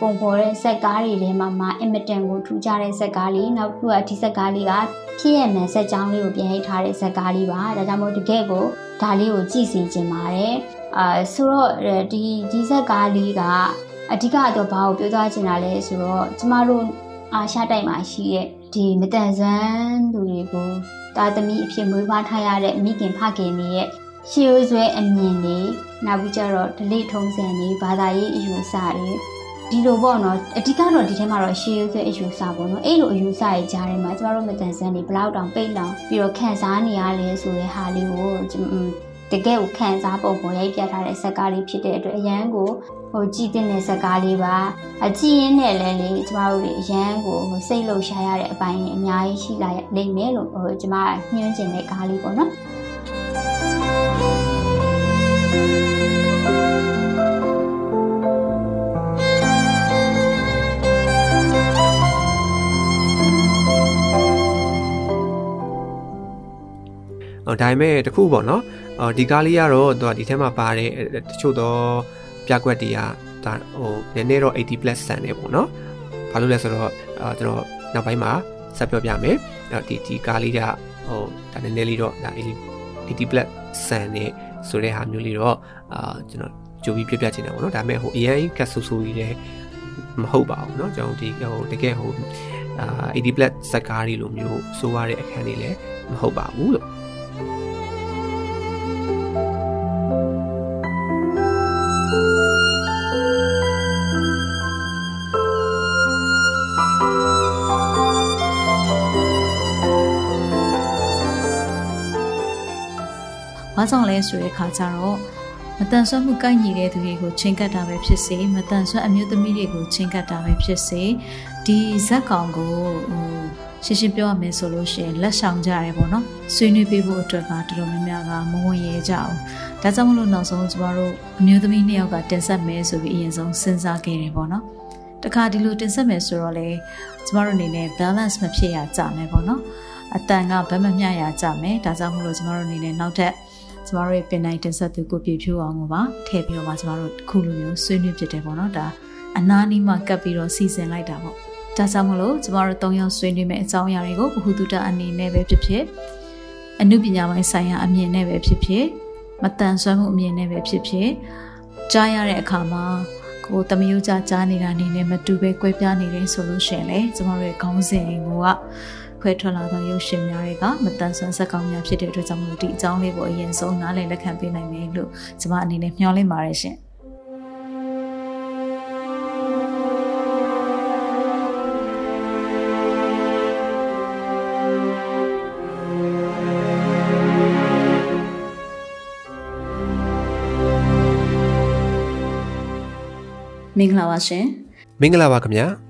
စွမ်းတွေကိုပုံဖော်တဲ့ဇက်ကားတွေထဲမှာမှအင်မတန်ကိုထူးခြားတဲ့ဇက်ကားလေးနောက်တစ်ခုကဒီဇက်ကားလေးကဖြစ်ရမှန်ဇက်ကြောင်းလေးကိုပြန်ရိုက်ထားတဲ့ဇက်ကားလေးပါဒါကြောင့်မို့တကယ်ကိုဒါလေးကိုကြည့်စီခြင်းပါတယ်အာဆိုတော့ဒီဒီဇက်ကားလေးကအဓိကတော့ဘာကိုပြောသွားချင်တာလဲဆိုတော့ကျမတို့အာရှတိုက်မှာရှိတဲ့ဒီမတန်ဆန်းသူတွေကိုတာသမီအဖြစ်မွေးဖွားထားရတဲ့မိခင်ဖခင်တွေရဲ့ရှေးရိုးဆွဲအမြင်တွေနောက်ပြီးကြတော့ဒလိထုံးစံတွေဘာသာရေးအယူအဆတွေ ဒီလိုပေါ့နော်အဓိကတော့ဒီထဲမှာတော့ရှေးရိုးဆွဲအယူအဆပေါ့နော်အဲ့လိုအယူအဆရဲ့ကြားထဲမှာကျမတို့မတန်ဆန်းတွေဘလောက်တောင်ပိတ်လောင်ပြီးတော့ခန်းစားနေရလဲဆိုတဲ့ဟာလေးကိုတကယ်ကိုခန်းစားပုံပေါ်ရိုက်ပြထားတဲ့ဇက်ကားလေးဖြစ်တဲ့အတွက်အရန်ကိုဟိုကြည်တဲ့ဇက်ကားလေးပါအကြည့်ရင်းနဲ့လည်းလေကျမတို့တွေအရန်ကိုစိတ်လှုပ်ရှားရတဲ့အပိုင်းတွေအများကြီးရှိလာလိမ့်မယ်လို့ဟိုကျမညွှန်းချင်တဲ့ကားလေးပေါ့နော် ဒါပေမဲ့တခုပေါ့နော်အော်ဒီကားလေးကတော့သူကဒီထဲမှာပါတဲ့တချို့တော့ပြကွက်တွေကဒါဟိုနည်းနည်းတော့80 plus ဆန်နေပေါ့နော်ဘာလို့လဲဆိုတော့အာကျွန်တော်နောက်ပိုင်းမှာဆက်ပြောပြမယ်ဒီဒီကားလေးကဟိုဒါနည်းနည်းလေးတော့ဒါ80 plus ဆန်နေဆိုတဲ့ဟာမျိုးလေးတော့အာကျွန်တော်ကြိုပြီးပြပြချင်တယ်ပေါ့နော်ဒါပေမဲ့ဟိုအရင်ကဆူဆူကြီးလည်းမဟုတ်ပါဘူးเนาะကျွန်တော်ဒီဟိုတကယ်ဟိုအာ80 plus ဇက်ကားတွေလိုမျိုးစိုးရတဲ့အခန်းတွေလည်းမဟုတ်ပါဘူးလို့ ဘာကြောင့်လဲဆိုတဲ့အခါကျတော့မတန်ဆွမ်းမှုကိုက်ညီတဲ့သူတွေကိုချင်းကပ်တာပဲဖြစ်စေမတန်ဆွမ်းအမျိုးသမီးတွေကိုချင်းကပ်တာပဲဖြစ်စေဒီဇက်ကောင်ကိုဟိုရှင်းရှင်းပြောရမယ်ဆိုလို့ရှိရင်လက်ဆောင်ကြရဲပေါ့နော်ဆွေးနွေးပေးဖို့အတွက်ကတော်တော်များများကမဝင်ရဲကြအောင်ဒါကြောင့်မလို့နောက်ဆုံးကျမတို့အမျိုးသမီးနှစ်ယောက်ကတင်ဆက်မယ်ဆိုပြီးအရင်ဆုံးစဉ်းစားခဲ့တယ်ပေါ့နော်တခါဒီလိုတင်ဆက်မယ်ဆိုတော့လေကျမတို့အနေနဲ့ balance မဖြစ်ရကြမယ်ပေါ့နော်အတန်ကဘက်မမျှရကြမယ်ဒါကြောင့်မလို့ကျမတို့အနေနဲ့နောက်ထပ် ကျမတို့ရဲ့ပင်နိုင်တင်ဆက်သူကိုပြဖြိုးအောင်ကိုပါထည့်ပြီးတော့မှကျမတို့ခုလိုမျိုးဆွေးနွေးဖြစ်တယ်ပေါ့နော်ဒါအနာနီးမှကပ်ပြီးတော့စီစဉ်လိုက်တာပေါ့ဒါကြောင့်မလို့ကျမတို့၃ယောက်ဆွေးနွေးမယ့်အကြောင်းအရာတွေကိုဘ ഹു တုတအနေနဲ့ပဲဖြစ်ဖြစ်အမှုပညာပိုင်းဆိုင်ရာအမြင်နဲ့ပဲဖြစ်ဖြစ်မတန်ဆွမ်းမှုအမြင်နဲ့ပဲဖြစ်ဖြစ်ကြားရတဲ့အခါမှာကိုတမယုကြကြားနေတာနေနဲ့မတူပဲကွဲပြားနေတယ်ဆိုလို့ရှိရင်လေကျမတို့ရဲ့ခေါင်းစဉ်ကိုက ခွဲထွက်လာသောရုပ်ရှင်များတွေကမတန်ဆွမ်းစက်ကောင်းများဖြစ်တဲ့အတွက်ကြောင့်မလို့ဒီအကြောင်းလေးကိုအရင်ဆုံးနားလည်လက်ခံပေးနိုင်မယ်လို့ကျွန်မအနေနဲ့မျှော်လင့်ပါတယ်ရှင်။မင်္ဂလာပါရှင်မင်္ဂလာပါခင်ဗျာ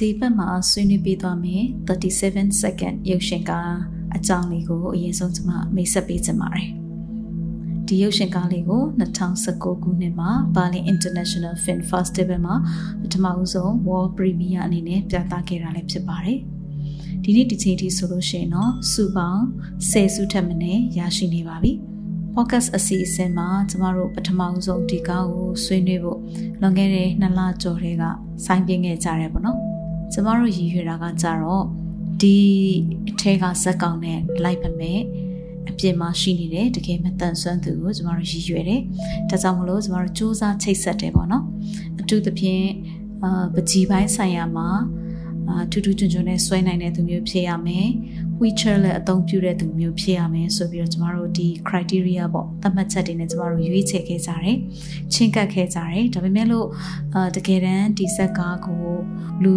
ဒီဘက်မှာဆွေးနွေးပေးသွားမယ်37 second ရုပ်ရှင်ကားအကြောင်းလေးကိုအရင်ဆုံးကျွန်မမိတ်ဆက်ပေးချင်ပါတယ်ဒီရုပ်ရှင်ကားလေးကို2019ခုနှစ်မှာ Berlin International Film Festival မှာပထမဦးဆုံး World Premiere အနေနဲ့ပြသခဲ့တာလည်းဖြစ်ပါတယ်ဒီနေ့ဒီချိန်ထိဆိုလို့ရှိရင်တော့စုပေါင်း10စုထက်မနည်းရရှိနေပါပြီ podcast အစီအစဉ်မှာကျမတို့ပထမဆုံးဒီကားကိုဆွေးနွေးဖို့လွန်ခဲ့တဲ့နှစ်လကျော်တည်းကစိုင်းပြင်းခဲ့ကြတယ်ပေါ့နော် ကျမတို့ရည်ရွယ်တာကကြတော့ဒီအထက်ကဇက်ကောင်နဲ့လိုက်ပါမယ်အပြင်မှာရှိနေတဲ့တကယ်မတန်ဆွမ်းသူကိုကျမတို့ရည်ရွယ်တယ်။ဒါကြောင့်မလို့ကျမတို့စူးစမ်းချိတ်ဆက်တယ်ပေါ့နော်။အထူးသဖြင့်အာပကြီးပိုင်းဆိုင်ရာမှာအာထူးထူးချွန်ချွန်နဲ့ဆွဲနိုင်တဲ့သူမျိုးဖြစ်ရမယ်။ wheelchair လည်းအသုံးပြုတဲ့သူမျိုးဖြစ်ရမယ်ဆိုပြီးတော့ကျမတို့ဒီ criteria ပေါ့သတ်မှတ်ချက်တွေနဲ့ကျမတို့ရွေးချယ်ခဲ့ကြတယ်။ချင်းကပ်ခဲ့ကြတယ်။ဒါပေမဲ့လို့အာတကယ်တမ်းဒီဆက်ကားကိုလူ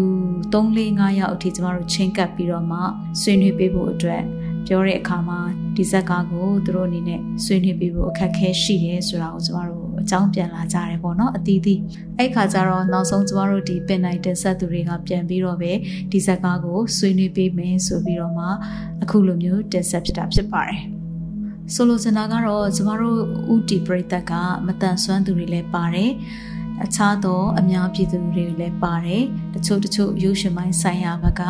3 4 5ယောက်အထိကျမတို့ချင်းကပ်ပြီးတော့မှဆွေးနွေးပေးဖို့အတွက် ပြောတဲ့အခါမှာဒီဇက်ကားကိုသူတို့အနေနဲ့ဆွေးနွေးပြီးဖို့အခက်အခဲရှိတယ်ဆိုတာကိုကျမတို့အကြောင်းပြန်လာကြတယ်ပေါ့နော်အသီးသီးအဲ့ခါကျတော့နောက်ဆုံးကျမတို့ဒီပင်နိုင်တင်ဆက်သူတွေကပြန်ပြီးတော့ပဲဒီဇက်ကားကိုဆွေးနွေးပေးမယ်ဆိုပြီးတော့မှအခုလိုမျိုးတင်ဆက်ဖြစ်တာဖြစ်ပါတယ်ဆိုလိုချင်တာကတော့ကျမတို့ဥတီပရိသတ်ကမတန်ဆွမ်းသူတွေလည်းပါတယ်အခြားသောအများပြည်သူတွေလည်းပါတယ်တချို့တချို့ရုပ်ရှင်ပိုင်းဆိုင်ရာဘက်က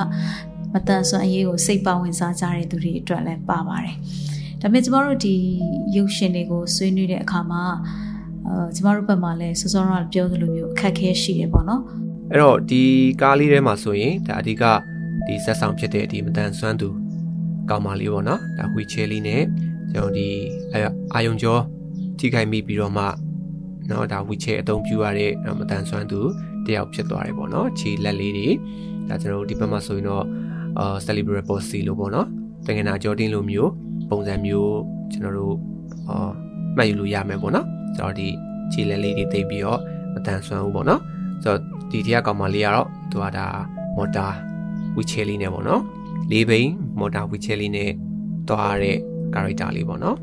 မတန်ဆွမ်းအရေးကိုစိတ်ပါဝင်စားကြတဲ့သူတွေအတွက်လည်းပါပါတယ်။ဒါပေမဲ့ကျမတို့ဒီရုပ်ရှင်တွေကိုဆွေးနွေးတဲ့အခါမှာအဲကျမတို့ဘက်မှာလည်းစောစောကပြောသလိုမျိုးအခက်အခဲရှိတယ်ပေါ့နော်။အဲ့တော့ဒီကားလေးထဲမှာဆိုရင်ဒါအဓိကဒီဆက်ဆောင်ဖြစ်တဲ့ဒီမတန်ဆွမ်းသူကောင်မလေးပေါ့နော်။ဒါဝီချဲလေးနဲ့ကျွန်တော်ဒီအာယုံကျော်ထိခိုက်မိပြီးတော့မှနော်ဒါဝီချဲအသုံးပြုရတဲ့မတန်ဆွမ်းသူတယောက်ဖြစ်သွားတယ်ပေါ့နော်။ခြေလက်လေးတွေဒါကျွန်တော်တို့ဒီဘက်မှာဆိုရင်တော့ အာ celebrate policy လို့ပေါ့နော်တကယ်နာဂျော်ဒင်လိုမျိုးပုံစံမျိုးကျွန်တော်တို့အာမှတ်ယူလို့ရမယ်ပေါ့နော်ကျွန်တော်ဒီခြေလက်လေးတွေသိပ်ပြီးတော့မတန်ဆွမ်းဘူးပေါ့နော်ဆိုတော့ဒီတရားကောင်မလေးကတော့သူကဒါမော်တာဝီချဲလေးနဲ့ပေါ့နော်လေးဘိန်းမော်တာဝီချဲလေးနဲ့တွားတဲ့ character လေးပေါ့နော်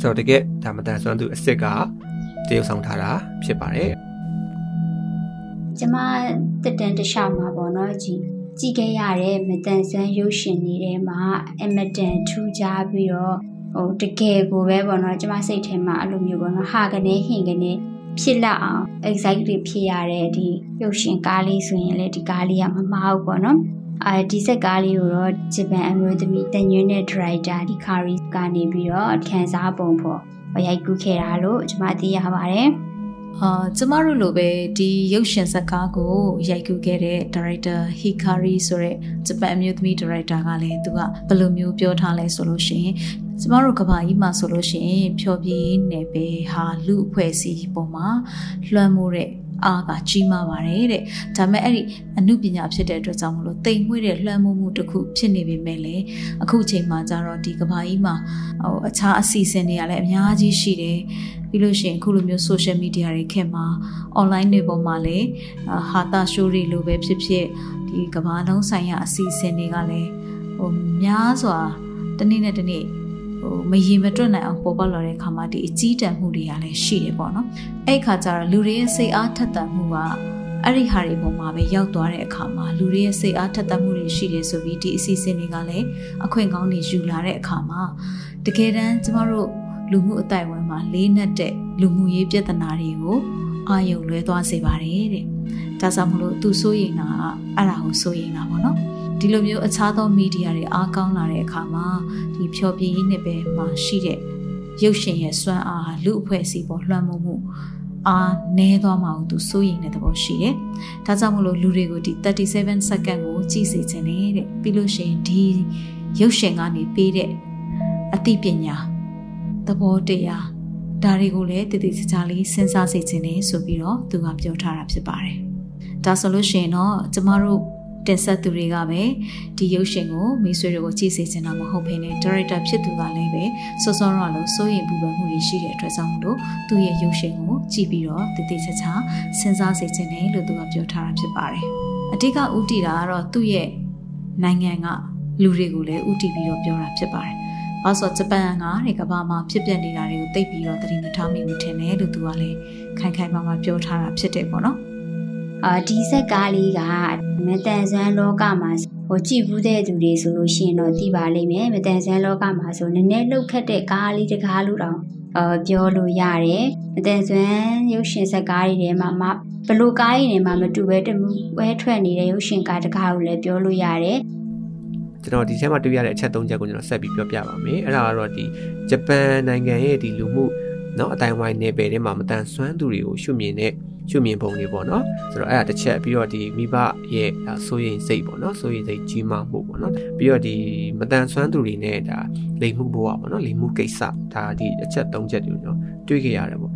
ဆိုတော့တကယ်ဒါမတန်ဆွမ်းသူအစ်စ်ကတရုပ်ဆောင်ထားတာဖြစ်ပါတယ်ကျမတက်တန်တခြားမှာပေါ့နော်ကြည် ကြည့်ခဲ့ရတဲ့မတန်ဆန်းရုပ်ရှင်တွေထဲမှာအမတန်ထူးခြားပြီးတော့ဟိုတကယ်ကိုပဲပေါ့နော်ကျမစိတ်ထဲမှာအဲ့လိုမျိုးပေါ့နော်ဟာကနေဟင်ကနေဖြစ်လက်အောင် exactly ဖြစ်ရတဲ့ဒီရုပ်ရှင်ကားလေးဆိုရင်လည်းဒီကားလေးကမမဟုတ်ပေါ့နော်အဲဒီဆက်ကားလေးကိုတော့ဂျပန်အမျိုးသမီးတန်ညွန်းတဲ့ဒရိုက်တာဒီကာရီကနေပြီးတော့ခန်းစားပုံဖော်ရိုက်ကူးခဲ့တာလို့ကျွန်မသိရပါတယ်။ အာကျမတို့လိုပဲဒီရုပ်ရှင်ဇာတ်ကားကိုရိုက်ကူးခဲ့တဲ့ director Hikari ဆိုတဲ့ဂျပန်အမျိုးသမီး director ကလည်းသူကဘယ်လိုမျိုးပြောထားလဲဆိုလို့ရှိရင်ကျမတို့ကဘာကြီးမှာဆိုလို့ရှိရင် ဖြောပြင်းနေပဲဟာလူအဖွဲ့အစည်းပုံမှာလွှမ်းမိုးတဲ့ အားကကြီးမားပါတယ်တဲ့ဒါပေမဲ့အဲ့ဒီအမှုပညာဖြစ်တဲ့အတွက်ကြောင့်မလို့တိမ်မွေ့တဲ့လွှမ်းမိုးမှုတစ်ခုဖြစ်နေပေမဲ့လည်းအခုချိန်မှာကျတော့ဒီကဘာကြီးမှာဟိုအခြားအစီအစဉ်တွေကလည်းအများကြီးရှိတယ်ပြီးလို့ရှိရင်အခုလိုမျိုး social media တွေခင်မှာ online တွေပေါ်မှာလည်းဟာတာရှိုးတွေလိုပဲဖြစ်ဖြစ်ဒီကဘာလုံးဆိုင်ရာအစီအစဉ်တွေကလည်းဟိုများစွာတနေ့နဲ့တနေ့ ဟိုမရေမတွက်နိုင်အောင်ပေါ်ပေါက်လာတဲ့အခါမှာဒီအကြီးတန်းမှုတွေကလည်းရှိတယ်ပေါ့နော်အဲ့ခါကျတော့လူတွေရဲ့စိတ်အားထက်သန်မှုကအဲ့ဒီဟာတွေပေါ်မှာပဲရောက်သွားတဲ့အခါမှာလူတွေရဲ့စိတ်အားထက်သန်မှုတွေရှိတယ်ဆိုပြီးဒီအစီအစဉ်တွေကလည်းအခွင့်ကောင်းတွေယူလာတဲ့အခါမှာတကယ်တမ်းကျမတို့လူမှုအတိုင်းအဝန်မှာလေးနက်တဲ့လူမှုရေးပြဿနာတွေကိုအာယုံလွဲသွားစေပါတယ်တဲ့ဒါကြောင့်မလို့သူစိုးရိမ်တာကအဲ့ဒါကိုစိုးရိမ်တာပေါ့နော် ဒီလိုမျိုးအခြားသောမီဒီယာတွေအားကောင်းလာတဲ့အခါမှာဒီဖြောပြရေးနှစ်ပဲမှာရှိတဲ့ရုပ်ရှင်ရဲ့စွမ်းအားလူအဖွဲ့အစည်းပေါ်လွှမ်းမိုးမှုအာနဲသွားမှအောင်သူစိုးရိမ်တဲ့သဘောရှိတယ်။ဒါကြောင့်မလို့လူတွေကိုဒီ37 second ကိုကြည့်စေချင်တယ်တဲ့။ပြီးလို့ရှိရင်ဒီရုပ်ရှင်ကနေပေးတဲ့အသိပညာသဘောတရားဒါတွေကိုလည်းတည်တည်ချာချာလေးစဉ်းစားစေချင်တယ်ဆိုပြီးတော့သူကပြောထားတာဖြစ်ပါတယ်။ဒါဆိုလို့ရှိရင်တော့ကျမတို့ တင်ဆက်သူတွေကပဲဒီရုပ်ရှင်ကိုမိတ်ဆွေတွေကိုကြည့်စေချင်တာမဟုတ်ဘဲနဲ့ဒါရိုက်တာဖြစ်သူကလည်းပဲစောစောရလို့စိုးရိမ်ပူပန်မှုတွေရှိတဲ့အတွက်ကြောင့်မလို့သူ့ရဲ့ရုပ်ရှင်ကိုကြည့်ပြီးတော့တည်တည်ချာချာစဉ်းစားစေချင်တယ်လို့သူကပြောထားတာဖြစ်ပါတယ်။အတိတ်ကဥတီတာကတော့သူ့ရဲ့နိုင်ငံကလူတွေကိုလည်းဥတီပြီးတော့ပြောတာဖြစ်ပါတယ်။ဘာလို့ဂျပန်ကတဲ့ကမ္ဘာမှာဖြစ်ပျက်နေတာတွေကိုသိပြီးတော့သတိမထားမိဘူးထင်တယ်လို့သူကလည်းခိုင်ခိုင်မာမာပြောထားတာဖြစ်တယ်ပေါ့နော်။ အာဒီဆက်ကားလေးကမတန်ဆန်းလောကမှာဟိုကြည့်ဘူးတဲ့သူတွေဆိုလို့ရှိရင်တော့သိပါလိမ့်မယ်မတန်ဆန်းလောကမှာဆိုနည်းနည်းလှုပ်ခတ်တဲ့ကားလေးတကားလို့တောင်အာပြောလို့ရတယ်မတန်ဆန်းရုပ်ရှင်ဆက်ကားတွေထဲမှာမဘလို့ကားတွေထဲမှာမတူပဲတမှုဝဲထွက်နေတဲ့ရုပ်ရှင်ကားတကားကိုလည်းပြောလို့ရတယ်ကျွန်တော်ဒီထဲမှာတွေ့ရတဲ့အချက်၃ချက်ကိုကျွန်တော်ဆက်ပြီးပြောပြပါမယ်အဲ့ဒါကတော့ဒီဂျပန်နိုင်ငံရဲ့ဒီလူမှု နော်အတိုင်းဝိုင်းနေပယ်ထဲမှာမတန်ဆွမ်းသူတွေကိုရှုမြင်တဲ့ရှုမြင်ပုံတွေပေါ့နော်ဆိုတော့အဲ့ဒါတစ်ချက်ပြီးတော့ဒီမိဘရဲ့စိုးရိမ်စိတ်ပေါ့နော်စိုးရိမ်စိတ်ကြီးမားမှုပေါ့နော်ပြီးတော့ဒီမတန်ဆွမ်းသူတွေနဲ့ဒါလိမ်မှုဘဝပေါ့နော်လိမ်မှုကိစ္စဒါဒီအချက်၃ချက်တွေကျွန်တော်တွေးကြရတယ်ပေါ့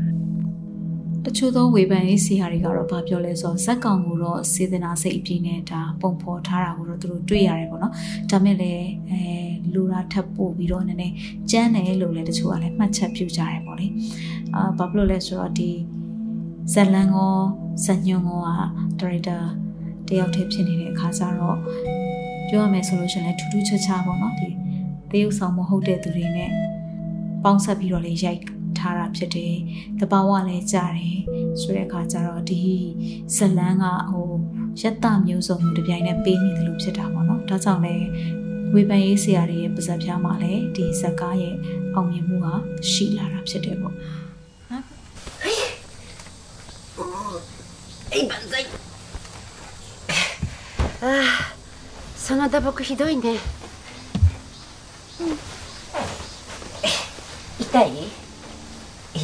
တချို့သောဝေဖန်ရေးဆရာတွေကတော့ဗာပြောလဲဆိုဇက်ကောင်ကိုတော့စေတနာစိတ်အပြည့်နဲ့ဒါပုံဖော်ထားတာကိုတော့သူတို့တွေ့ရတယ်ပေါ့နော်ဒါမဲ့လည်းအဲလူရာထပ်ပို့ပြီးတော့နည်းနည်းကြမ်းတယ်လို့လည်းတချို့ကလည်းမှတ်ချက်ပြုကြတယ်ပေါ့လေအာဘာဖြစ်လို့လဲဆိုတော့ဒီဇက်လန်ကောဇက်ညွန်ကောကဒါရိုက်တာတယောက်တည်းဖြစ်နေတဲ့အခါကျတော့ပြောရမယ်ဆိုလို့ရှိရင်လည်းထူးထူးခြားခြားပေါ့နော်ဒီတရုပ်ဆောင်မဟုတ်တဲ့သူတွေနဲ့ပေါင်းဆက်ပြီးတော့လေရိုက် ထားတာဖြစ်တယ်။တဘာဝလည်းကြားတယ်ဆိုတဲ့အခါကျတော့ဒီဇလန်းကဟိုရက်တမျိုးစုံမျိုးတပြိုင်နက်ပေးနေတယ်လို့ဖြစ်တာပေါ့နော်။ဒါကြောင့်လည်းဝေဖန်ရေးဆရာတွေရဲ့ပါဇက်ပြားမှာလည်းဒီဇက်ကားရဲ့အောင်မြင်မှုကရှိလာတာဖြစ်တယ်ပေါ့။えい万歳ああその打撲ひどいね、うん、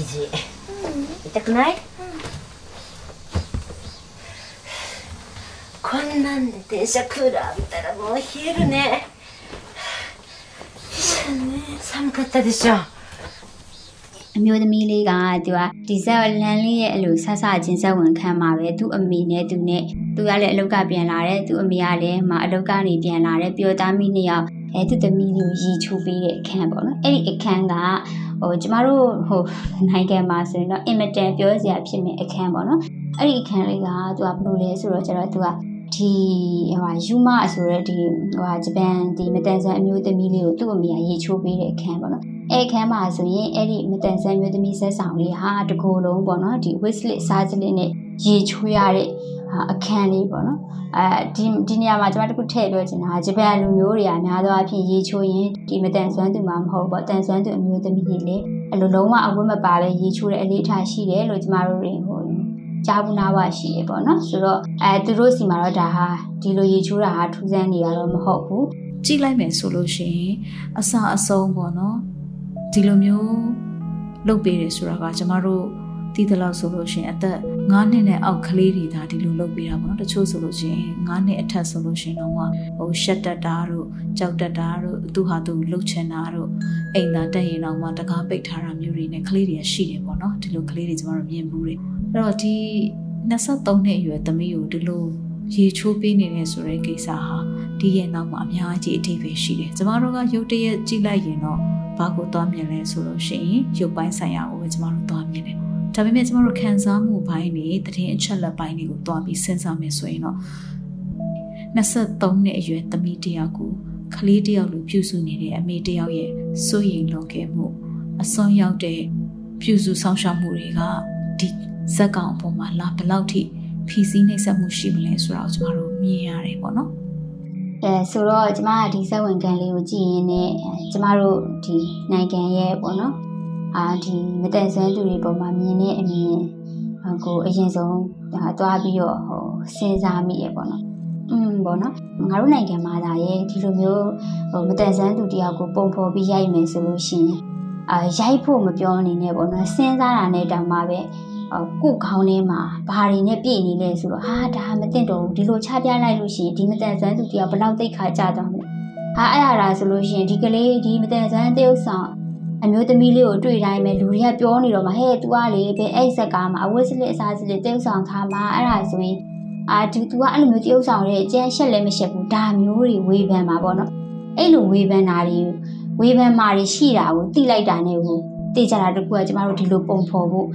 肘、痛くない、こんなんで電車クーラー見たらもう冷えるね寒かったでしょအမျိုးသမီးလေးကသူကဒီဇက်လန်လေးရဲ့အလိုဆဆချင်းဆက်ဝင်ခံမှာပဲသူ့အမေနဲ့သူနဲ့သူကလည်းအလုတ်ကပြန်လာတယ်သူ့အမေကလည်းမအလုတ်ကနေပြန်လာတယ်ပြောသားမိနှစ်ယောက်အဲသူသမီးလေးကိုရီချိုးပေးတဲ့အခန်းပေါ့နော်အဲ့ဒီအခန်းက ဟိုကျမတို့ဟိုနိုင်ငံမှာဆိုရင်တော့အင်မတန်ပြောစရာဖြစ်မဲ့အခန်းပေါ့နော်အဲ့ဒီအခန်းလေးကသူကဘယ်လိုလဲဆိုတော့ကျတော့သူကဒီဟိုယူမဆိုရဲဒီဟိုဂျပန်ဒီမတန်ဆန်အမျိုးသမီးလေးကိုသူ့အမေကရေချိုးပေးတဲ့အခန်းပေါ့နော်အဲ့ခန်းမှာဆိုရင်အဲ့ဒီမတန်ဆန်မျိုးသမီးဆက်ဆောင်လေးဟာတကိုယ်လုံးပေါ့နော်ဒီ whistle စားစလစ်နဲ့ရေချိုးရတဲ့ အခန်းလေးပေါ့နော်အဲဒီဒီနေရာမှာကျွန်မတခုထည့်ပြောချင်တာဂျပန်လူမျိုးတွေအများသောအားဖြင့်ရေချိုးရင်ဒီမတန်ဆွမ်းသူမှမဟုတ်ပေါ့တန်ဆွမ်းသူအမျိုးသမီးတွေလည်းအလိုလုံးဝအဝတ်မပါပဲရေချိုးတဲ့အလေးထားရှိတယ်လို့ကျမတို့တွေဟိုကြားဘူးနာဝရှိရပေါ့နော်ဆိုတော့အဲသူတို့စီမှာတော့ဒါဟာဒီလိုရေချိုးတာဟာထူးဆန်းနေရတော့မဟုတ်ဘူးကြည့်လိုက်မယ်ဆိုလို့ရှိရင်အစအဆုံးပေါ့နော်ဒီလိုမျိုးလုပ်ပေးတယ်ဆိုတာကကျမတို့ တည်တယ်လို့ဆိုလို့ရှိရင်အသက်9နှစ်နဲ့အောက်ကလေးတွေဒါဒီလိုလုပ်ပေးတာပေါ့နော်တချို့ဆိုလို့ရှိရင်9နှစ်အထက်ဆိုလို့ရှိရင်တော့ဟိုရှက်တက်တာတို့ကြောက်တက်တာတို့သူဟာသူလှုပ်ချင်တာတို့အိမ်သာတက်ရင်တော့မှတကားပိတ်ထားတာမျိုးတွေနဲ့ကလေးတွေရှိတယ်ပေါ့နော်ဒီလိုကလေးတွေကျမတို့မြင်ဘူးတယ်အဲ့တော့ဒီ23နှစ်အရွယ်သမီးကိုဒီလိုရေချိုးပေးနေတယ်ဆိုတဲ့ကိစ္စဟာဒီရဲ့နောက်မှာအများကြီးအထိပ္ပယ်ရှိတယ်ကျမတို့ကရုပ်တရက်ကြည့်လိုက်ရင်တော့ဘာကိုသွားမြင်လဲဆိုလို့ရှိရင်ရုပ်ပိုင်းဆိုင်ရာကိုပဲကျမတို့သွားမြင်တယ် ဒါပေမဲ့ကျမတို့ခံစားမှုပိုင်းတွေတည်င်းအချက်လက်ပိုင်းတွေကိုတွားပြီးစဉ်းစားမယ်ဆိုရင်တော့23နှစ်အရွယ်သမီးတယောက်ကိုကလေးတယောက်လိုပြုစုနေတဲ့အမေတယောက်ရဲ့စိုးရိမ်လွန်ကဲမှုအစွန်းရောက်တဲ့ပြုစုဆောင်ရှောက်မှုတွေကဒီဇက်ကောင်အပေါ်မှာလာဘယ်လောက်ထိဖီစီးနှိပ်စက်မှုရှိမလဲဆိုတာကိုကျမတို့မြင်ရတယ်ပေါ့နော်အဲဆိုတော့ကျမကဒီစက်ဝင်ကန်လေးကိုကြည့်ရင်းနဲ့ကျမတို့ဒီနိုင်ငံရဲ့ပေါ့နော် အာဒီမတန်ဆွမ်းသူတွေပေါ်မှာမြင်တဲ့အမြင်ကိုအရင်ဆုံးဒါသွားပြီးတော့ဟိုစဉ်းစားမိရပေါ့နော်อืมပေါ့နော်ငါတို့နိုင်ငံမှာဒါရဲ့ဒီလိုမျိုးဟိုမတန်ဆန်းသူတယောက်ကိုပုံဖော်ပြီးရိုက်မယ်ဆိုလို့ရှိရင်အာရိုက်ဖို့မပြောအနေနဲ့ပေါ့နော်စဉ်းစားတာနဲ့တောင်မှပဲကုခေါင်းထဲမှာဘာတွေနဲ့ပြည့်နေလဲဆိုတော့ဟာဒါမသိတော့ဘူးဒီလိုချပြလိုက်လို့ရှိရင်ဒီမတန်ဆန်းသူတယောက်ဘလောက်သိခါကြတော့မလဲဟာအဲ့ဟာဒါဆိုလို့ရှိရင်ဒီကလေးဒီမတန်ဆန်းတယောက်ဆောင် အမျိုးသမီးလေးကိုတွေ့တိုင်းပဲလူတွေကပြောနေတော့မှဟဲ့ तू ကလေဘယ်အဲ့ဆက်ကားမှာအဝတ်စလစ်အစားစလစ်တယောက်ဆောင်ထားမှာအဲ့ဒါဆိုရင်အာဒီ तू ကအဲ့လိုမျိုးတယောက်ဆောင်ရဲ့အကျန်းရှက်လည်းမရှက်ဘူးဒါမျိုးတွေဝေဖန်မှာပေါ့နော်အဲ့လိုဝေဖန်တာတွေဝေဖန်မှာတွေရှိတာကိုသိလိုက်တာနဲ့ကိုသိကြတာတကူကကျမတို့ဒီလိုပုံဖော်ဖို့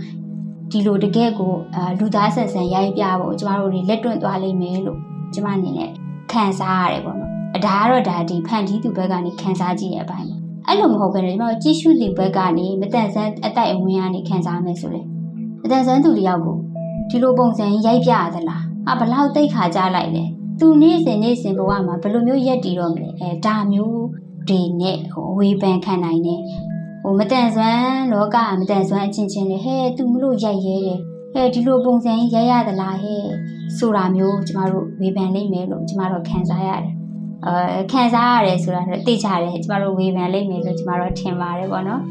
ဒီလိုတကယ့်ကိုအာလူသားဆန်ဆန်ရိုက်ပြဖို့ကျမတို့တွေလက်တွန့်သွားလိမ့်မယ်လို့ကျမအနေနဲ့ခံစားရတယ်ပေါ့နော်အဒါကတော့ဒါဒီဖန်တီးသူဘက်ကနေခံစားကြည့်တဲ့အပိုင်းပေါ့ အဲ့လိုမဟုတ်ဘဲနဲ့ကျမတို့ကြည့်ရှုသူဘက်ကနေမတန်ဆန်းအတိုက်အဝင်းကနေခံစားမယ်ဆိုလေမတန်ဆန်းသူတယောက်ကိုဒီလိုပုံစံရိုက်ပြရသလားဟာဘလောက်တိတ်ခါကြလိုက်လဲသူနေ့စဉ်နေ့စဉ်ဘဝမှာဘယ်လိုမျိုးရက်တည်တော့မလဲအဲဒါမျိုးတွေနဲ့ဟိုဝေဖန်ခံနိုင်တယ်ဟိုမတန်ဆွမ်းလောကမတန်ဆွမ်းအချင်းချင်းလေဟဲ့သူမလို့ရိုက်ရဲတယ်ဟဲ့ဒီလိုပုံစံရိုက်ရသလားဟဲ့ဆိုတာမျိုးကျမတို့ဝေဖန်နိုင်မယ်လို့ကျမတို့ခံစားရတယ် အဲခံစားရတယ်ဆိုတာတော့သိကြတယ်ကျမတို့ဝေဖန်လိုက်မယ်လို့ကျမတို့ထင်ပါတယ်ပေါ့နော်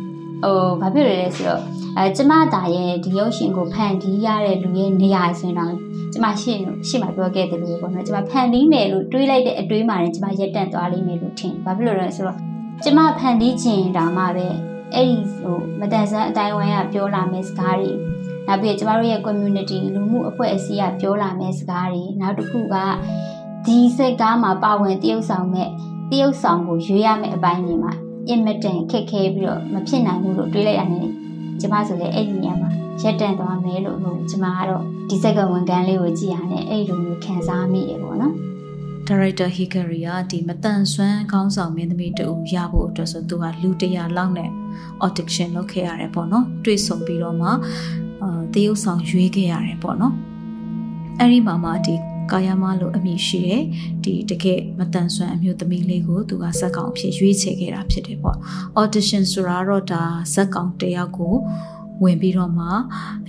ဟိုဘာဖြစ်လဲလဲဆိုတော့အဲကျမတာရဲ့ဒီရုပ်ရှင်ကိုဖန်တီးရတဲ့လူရဲ့နေရာဆိုရင်တော့ကျမရှင်းရှင်းမှာပြောခဲ့တယ်လို့ပေါ့နော်ကျမဖန်တီးမယ်လို့တွေးလိုက်တဲ့အတွေးမှလည်းကျမရက်တန့်သွားလိမ့်မယ်လို့ထင်ဘာဖြစ်လို့လဲဆိုတော့ကျမဖန်တီးခြင်းတောင်မှပဲအဲ့ဒီဟိုမတန်ဆန်းအတိုင်းဝိုင်းကပြောလာမယ့်စကားတွေနောက်ပြီးကျမတို့ရဲ့ community လူမှုအဖွဲ့အစည်းကပြောလာမယ့်စကားတွေနောက်တစ်ခုက ဒီစိတ်ကားမှာပါဝင်တရုပ်ဆောင်မဲ့တရုပ်ဆောင်ကိုရွေးရမယ့်အပိုင်းတွေမှာအင်မတန်ခက်ခဲပြီးတော့မဖြစ်နိုင်ဘူးလို့တွေးလိုက်ရတယ်ကျမဆိုလည်းအဲ့ဒီနေရာမှာရက်တန့်သွားမယ်လို့ဟိုကျမကတော့ဒီစက်ကဝန်ကန်းလေးကိုကြည့်ရတယ်အဲ့လိုမျိုးခံစားမိရပေါ့နော်ဒါရိုက်တာဟီဂရီကဒီမတန်ဆွမ်းခေါင်းဆောင်မင်းသမီးတူရဖို့အတွက်ဆိုသူကလူတရာလောက်နဲ့ audition လုပ်ခဲ့ရတယ်ပေါ့နော်တွေ့ဆုံပြီးတော့မှအာတရုပ်ဆောင်ရွေးခဲ့ရတယ်ပေါ့နော်အဲ့ဒီမှာမှဒီ ကာယမလို့အမည်ရှိတဲ့ဒီတကယ်မတန်ဆွမ်းအမျိုးသမီးလေးကိုသူကဇက်ကောင်အဖြစ်ရွေးချယ်ခဲ့တာဖြစ်တယ်ပေါ့ audition ဆိုတာတော့ဒါဇက်ကောင်တယောက်ကိုဝင်ပြီးတော့မှ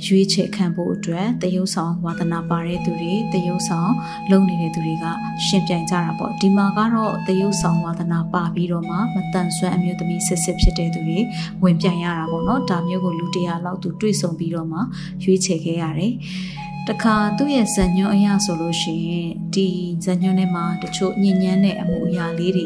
ရွေးချယ်ခံဖို့အတွက်တရုပ်ဆောင်ဝါသနာပါတဲ့သူတွေတရုပ်ဆောင်လုပ်နေတဲ့သူတွေကရှင်ပြိုင်ကြတာပေါ့ဒီမှာကတော့တရုပ်ဆောင်ဝါသနာပါပြီးတော့မှမတန်ဆွမ်းအမျိုးသမီးစစ်စစ်ဖြစ်တဲ့သူတွေဝင်ပြိုင်ရတာပေါ့နော်ဒါမျိုးကိုလူတရာလောက်သူတွေ့ဆုံပြီးတော့မှရွေးချယ်ခဲ့ရတယ် တခါသူ့ရဲ့ဇညွန်းအရာဆိုလို့ရှိရင်ဒီဇညွန်းထဲမှာတချို့ညဉ့်ညမ်းတဲ့အမှုအရာလေးတွေ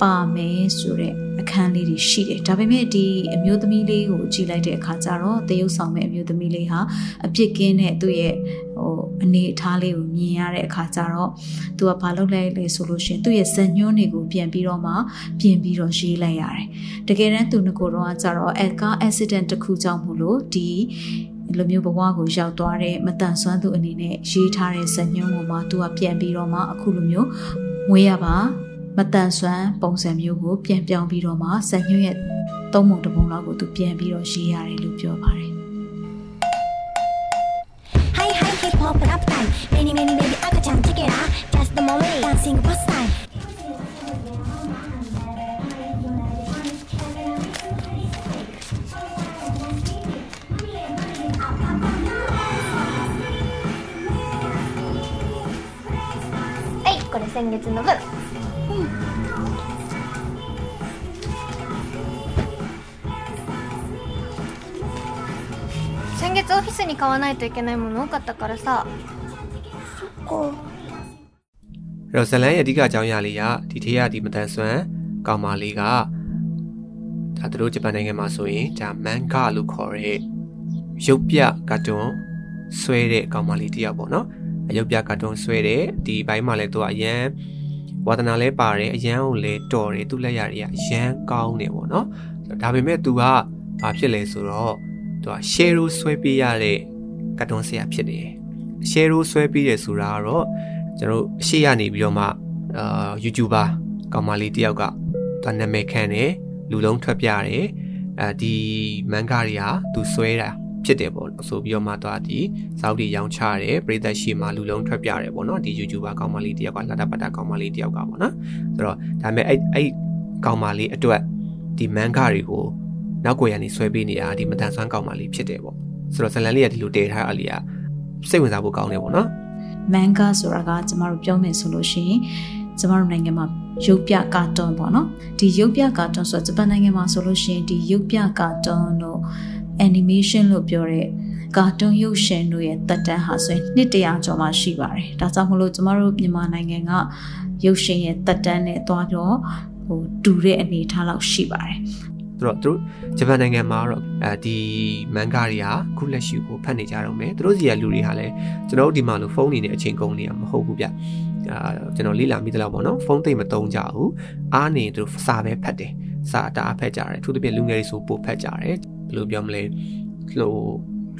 ပါမယ်ဆိုတဲ့အခန်းလေးတွေရှိတယ်ဒါပေမဲ့ဒီအမျိုးသမီးလေးကိုကြည့်လိုက်တဲ့အခါကျတော့တရုပ်ဆောင်မဲ့အမျိုးသမီးလေးဟာအပြစ်ကင်းတဲ့သူ့ရဲ့ဟိုအနေအထားလေးကိုမြင်ရတဲ့အခါကျတော့သူကဘာလုပ်လိုက်လဲဆိုလို့ရှိရင်သူ့ရဲ့ဇညွန်းတွေကိုပြန်ပြီးတော့မှပြင်ပြီးတော့ရေးလိုက်ရတယ်တကယ်တမ်းသူငကိုတော့ကကျတော့အကား accident တစ်ခုကြောင့်မို့လို့ဒီ လိုမျိုးဘဝကိုရောက်သွားတဲ့မတန်ဆွမ်းသူအနေနဲ့ရေးထားတဲ့ဇညွန်းကိုမှသူကပြန်ပြီးတော့မှအခုလိုမျိုးမွေးရပါမတန်ဆွမ်းပုံစံမျိုးကိုပြန်ပြောင်းပြီးတော့မှဇညွန့်ရဲ့သုံးပုံတစ်ပုံလောက်ကိုသူပြန်ပြီးတော့ရေးရတယ်လို့ပြောပါတယ် Hi hi hip hop rap time Many many baby 赤ちゃん check it out Just the moment dancing first time これ先月の分先月オフィスに買わないといけないもの多かったからさこအဲ့တော့ဇလန်ရဲ့အဓိကအကြောင်းအရာလေးကဒီထေးကဒီမတန်ဆွမ်းကောင်မလေးကဒါသူတို့ဂျပန်နိုင်ငံမှာဆိုရင်ဒါမန်ဂါလို့ခေါ်တဲ့ရုပ်ပြကာတွန်းဆွဲတဲ့ကောင်မလေးတယောက်ပေါ့နော် ရုပ်ပြကာတွန်းဆွဲတဲ့ဒီဘိုင်းမှာလည်းသူကအရန်ဝါသနာလဲပါတယ်အရန်ကိုလဲတော်တယ်သူ့လက်ရတွေကအရန်ကောင်းတယ်ပေါ့နော်ဒါပေမဲ့သူကဘာဖြစ်လဲဆိုတော့သူက share ဆွဲပေးရတဲ့ကာတွန်းဆရာဖြစ်တယ် share ဆွဲပေးတယ်ဆိုတာကတော့ကျွန်တော်အရှိရနေပြီးတော့မှအာ YouTuber ကောင်မလေးတယောက်ကသူနာမည်ခံတယ်လူလုံးထွက်ပြတယ်အဲဒီမန်ဂါတွေကသူဆွဲတာ ဖြစ်တယ်ပေါ့ဆိုပြီးတော့မှသူကဒီစောက်တီရောင်းချတယ်ပရိသတ်ရှိမှလူလုံးထွက်ပြတယ်ပေါ့နော်ဒီ YouTuber ကောင်မလေးတယောက်ကလာတာပတ်တာကောင်မလေးတယောက်ကပေါ့နော်ဆိုတော့ဒါပေမဲ့အဲ့အဲ့ကောင်မလေးအတွက်ဒီမန်ဂါတွေကိုနောက်ကိုရနေဆွဲပေးနေတာဒီမတန်ဆွမ်းကောင်မလေးဖြစ်တယ်ပေါ့ဆိုတော့ဇလန်လေးကဒီလိုတည်ထားအလီကစိတ်ဝင်စားဖို့ကောင်းတယ်ပေါ့နော် manga ဆိုတာကကျမတို့ပြောမယ်ဆိုလို့ရှိရင်ကျမတို့နိုင်ငံမှာရုပ်ပြကာတွန်းပေါ့နော်ဒီရုပ်ပြကာတွန်းဆိုတော့ဂျပန်နိုင်ငံမှာဆိုလို့ရှိရင်ဒီရုပ်ပြကာတွန်းတို့ animation လို့ပြောတဲ့ကာတွန်းရုပ်ရှင်တို့ရဲ့တက်တန်းဟာဆိုရင်နှစ်တရာကျော်မှရှိပါတယ်ဒါကြောင့်မလို့ကျမတို့မြန်မာနိုင်ငံကရုပ်ရှင်ရဲ့တက်တန်းနဲ့သွားတော့ဟိုတူတဲ့အနေအထားလောက်ရှိပါတယ်ဆိုတော့သူတို့ဂျပန်နိုင်ငံမှာတော့အဲဒီမန်ဂါတွေကခုလက်ရှိကိုဖတ်နေကြတော့မယ်သူတို့စီကလူတွေဟာလည်းကျွန်တော်တို့ဒီမှာလို့ဖုန်းနေတဲ့အချိန်ကုန်နေတာမဟုတ်ဘူးဗျအာကျွန်တော်လေ့လာမိသလောက်ပေါ့နော်ဖုန်းသိမ့်မသုံးကြဘူးအားနေသူတို့စာပဲဖတ်တယ်စာတအားဖတ်ကြတယ်သူတို့ပြလူငယ်တွေဆိုပို့ဖတ်ကြတယ်ဘယ် လိုပြောမလဲဟို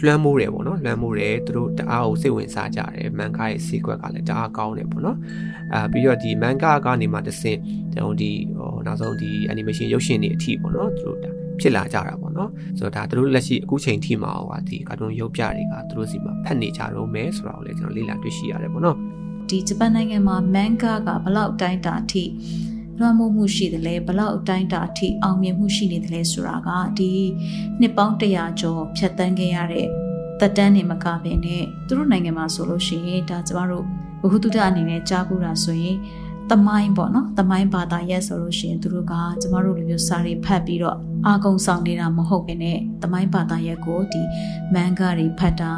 လွှမ်းမိုးတယ်ပေါ့နော်လွှမ်းမိုးတယ်သူတို့တအားကိုစိတ်ဝင်စားကြတယ်မန်ဂါရဲ့စီကွက်ကလည်းတအားကောင်းတယ်ပေါ့နော်အာပြီးတော့ဒီမန်ဂါကနေမှတစ်ဆင့်ကျွန်တော်ဒီဟိုနောက်ဆုံးဒီ animation ရုပ်ရှင်တွေအထိပေါ့နော်သူတို့ဒါဖြစ်လာကြတာပေါ့နော်ဆိုတော့ဒါသူတို့လက်ရှိအခုချိန်ထိမှာဟောဒီကာတွန်းရုပ်ပြတွေကသူတို့စီမှာဖတ်နေကြတော့မယ်ဆိုတာကိုလည်းကျွန်တော်လေ့လာတွေ့ရှိရတယ်ပေါ့နော်ဒီဂျပန်နိုင်ငံမှာ manga ကဘလောက်တိုင်းတာအထိ လွှမ်းမိုးမှုရှိတယ်လဲဘလောက်တိုင်းတာအထိအောင်မြင်မှုရှိနေတယ်လဲဆိုတာကဒီနှစ်ပေါင်း100ကျော်ဖြတ်တန်းခဲ့ရတဲ့သက်တမ်းနေမကဘဲနဲ့သူတို့နိုင်ငံမှာဆိုလို့ရှိရင်ဒါကျမတို့ဘ ഹു တုဒအနေနဲ့ကြားပူတာဆိုရင်တမိုင်းပေါ့နော်တမိုင်းဘာသာရက်ဆိုလို့ရှိရင်သူတို့ကကျမတို့လိုမျိုးစာတွေဖတ်ပြီးတော့အာကုံဆောင်နေတာမဟုတ်ဘဲနဲ့တမိုင်းဘာသာရက်ကိုဒီမန်ဂါတွေဖတ်တာ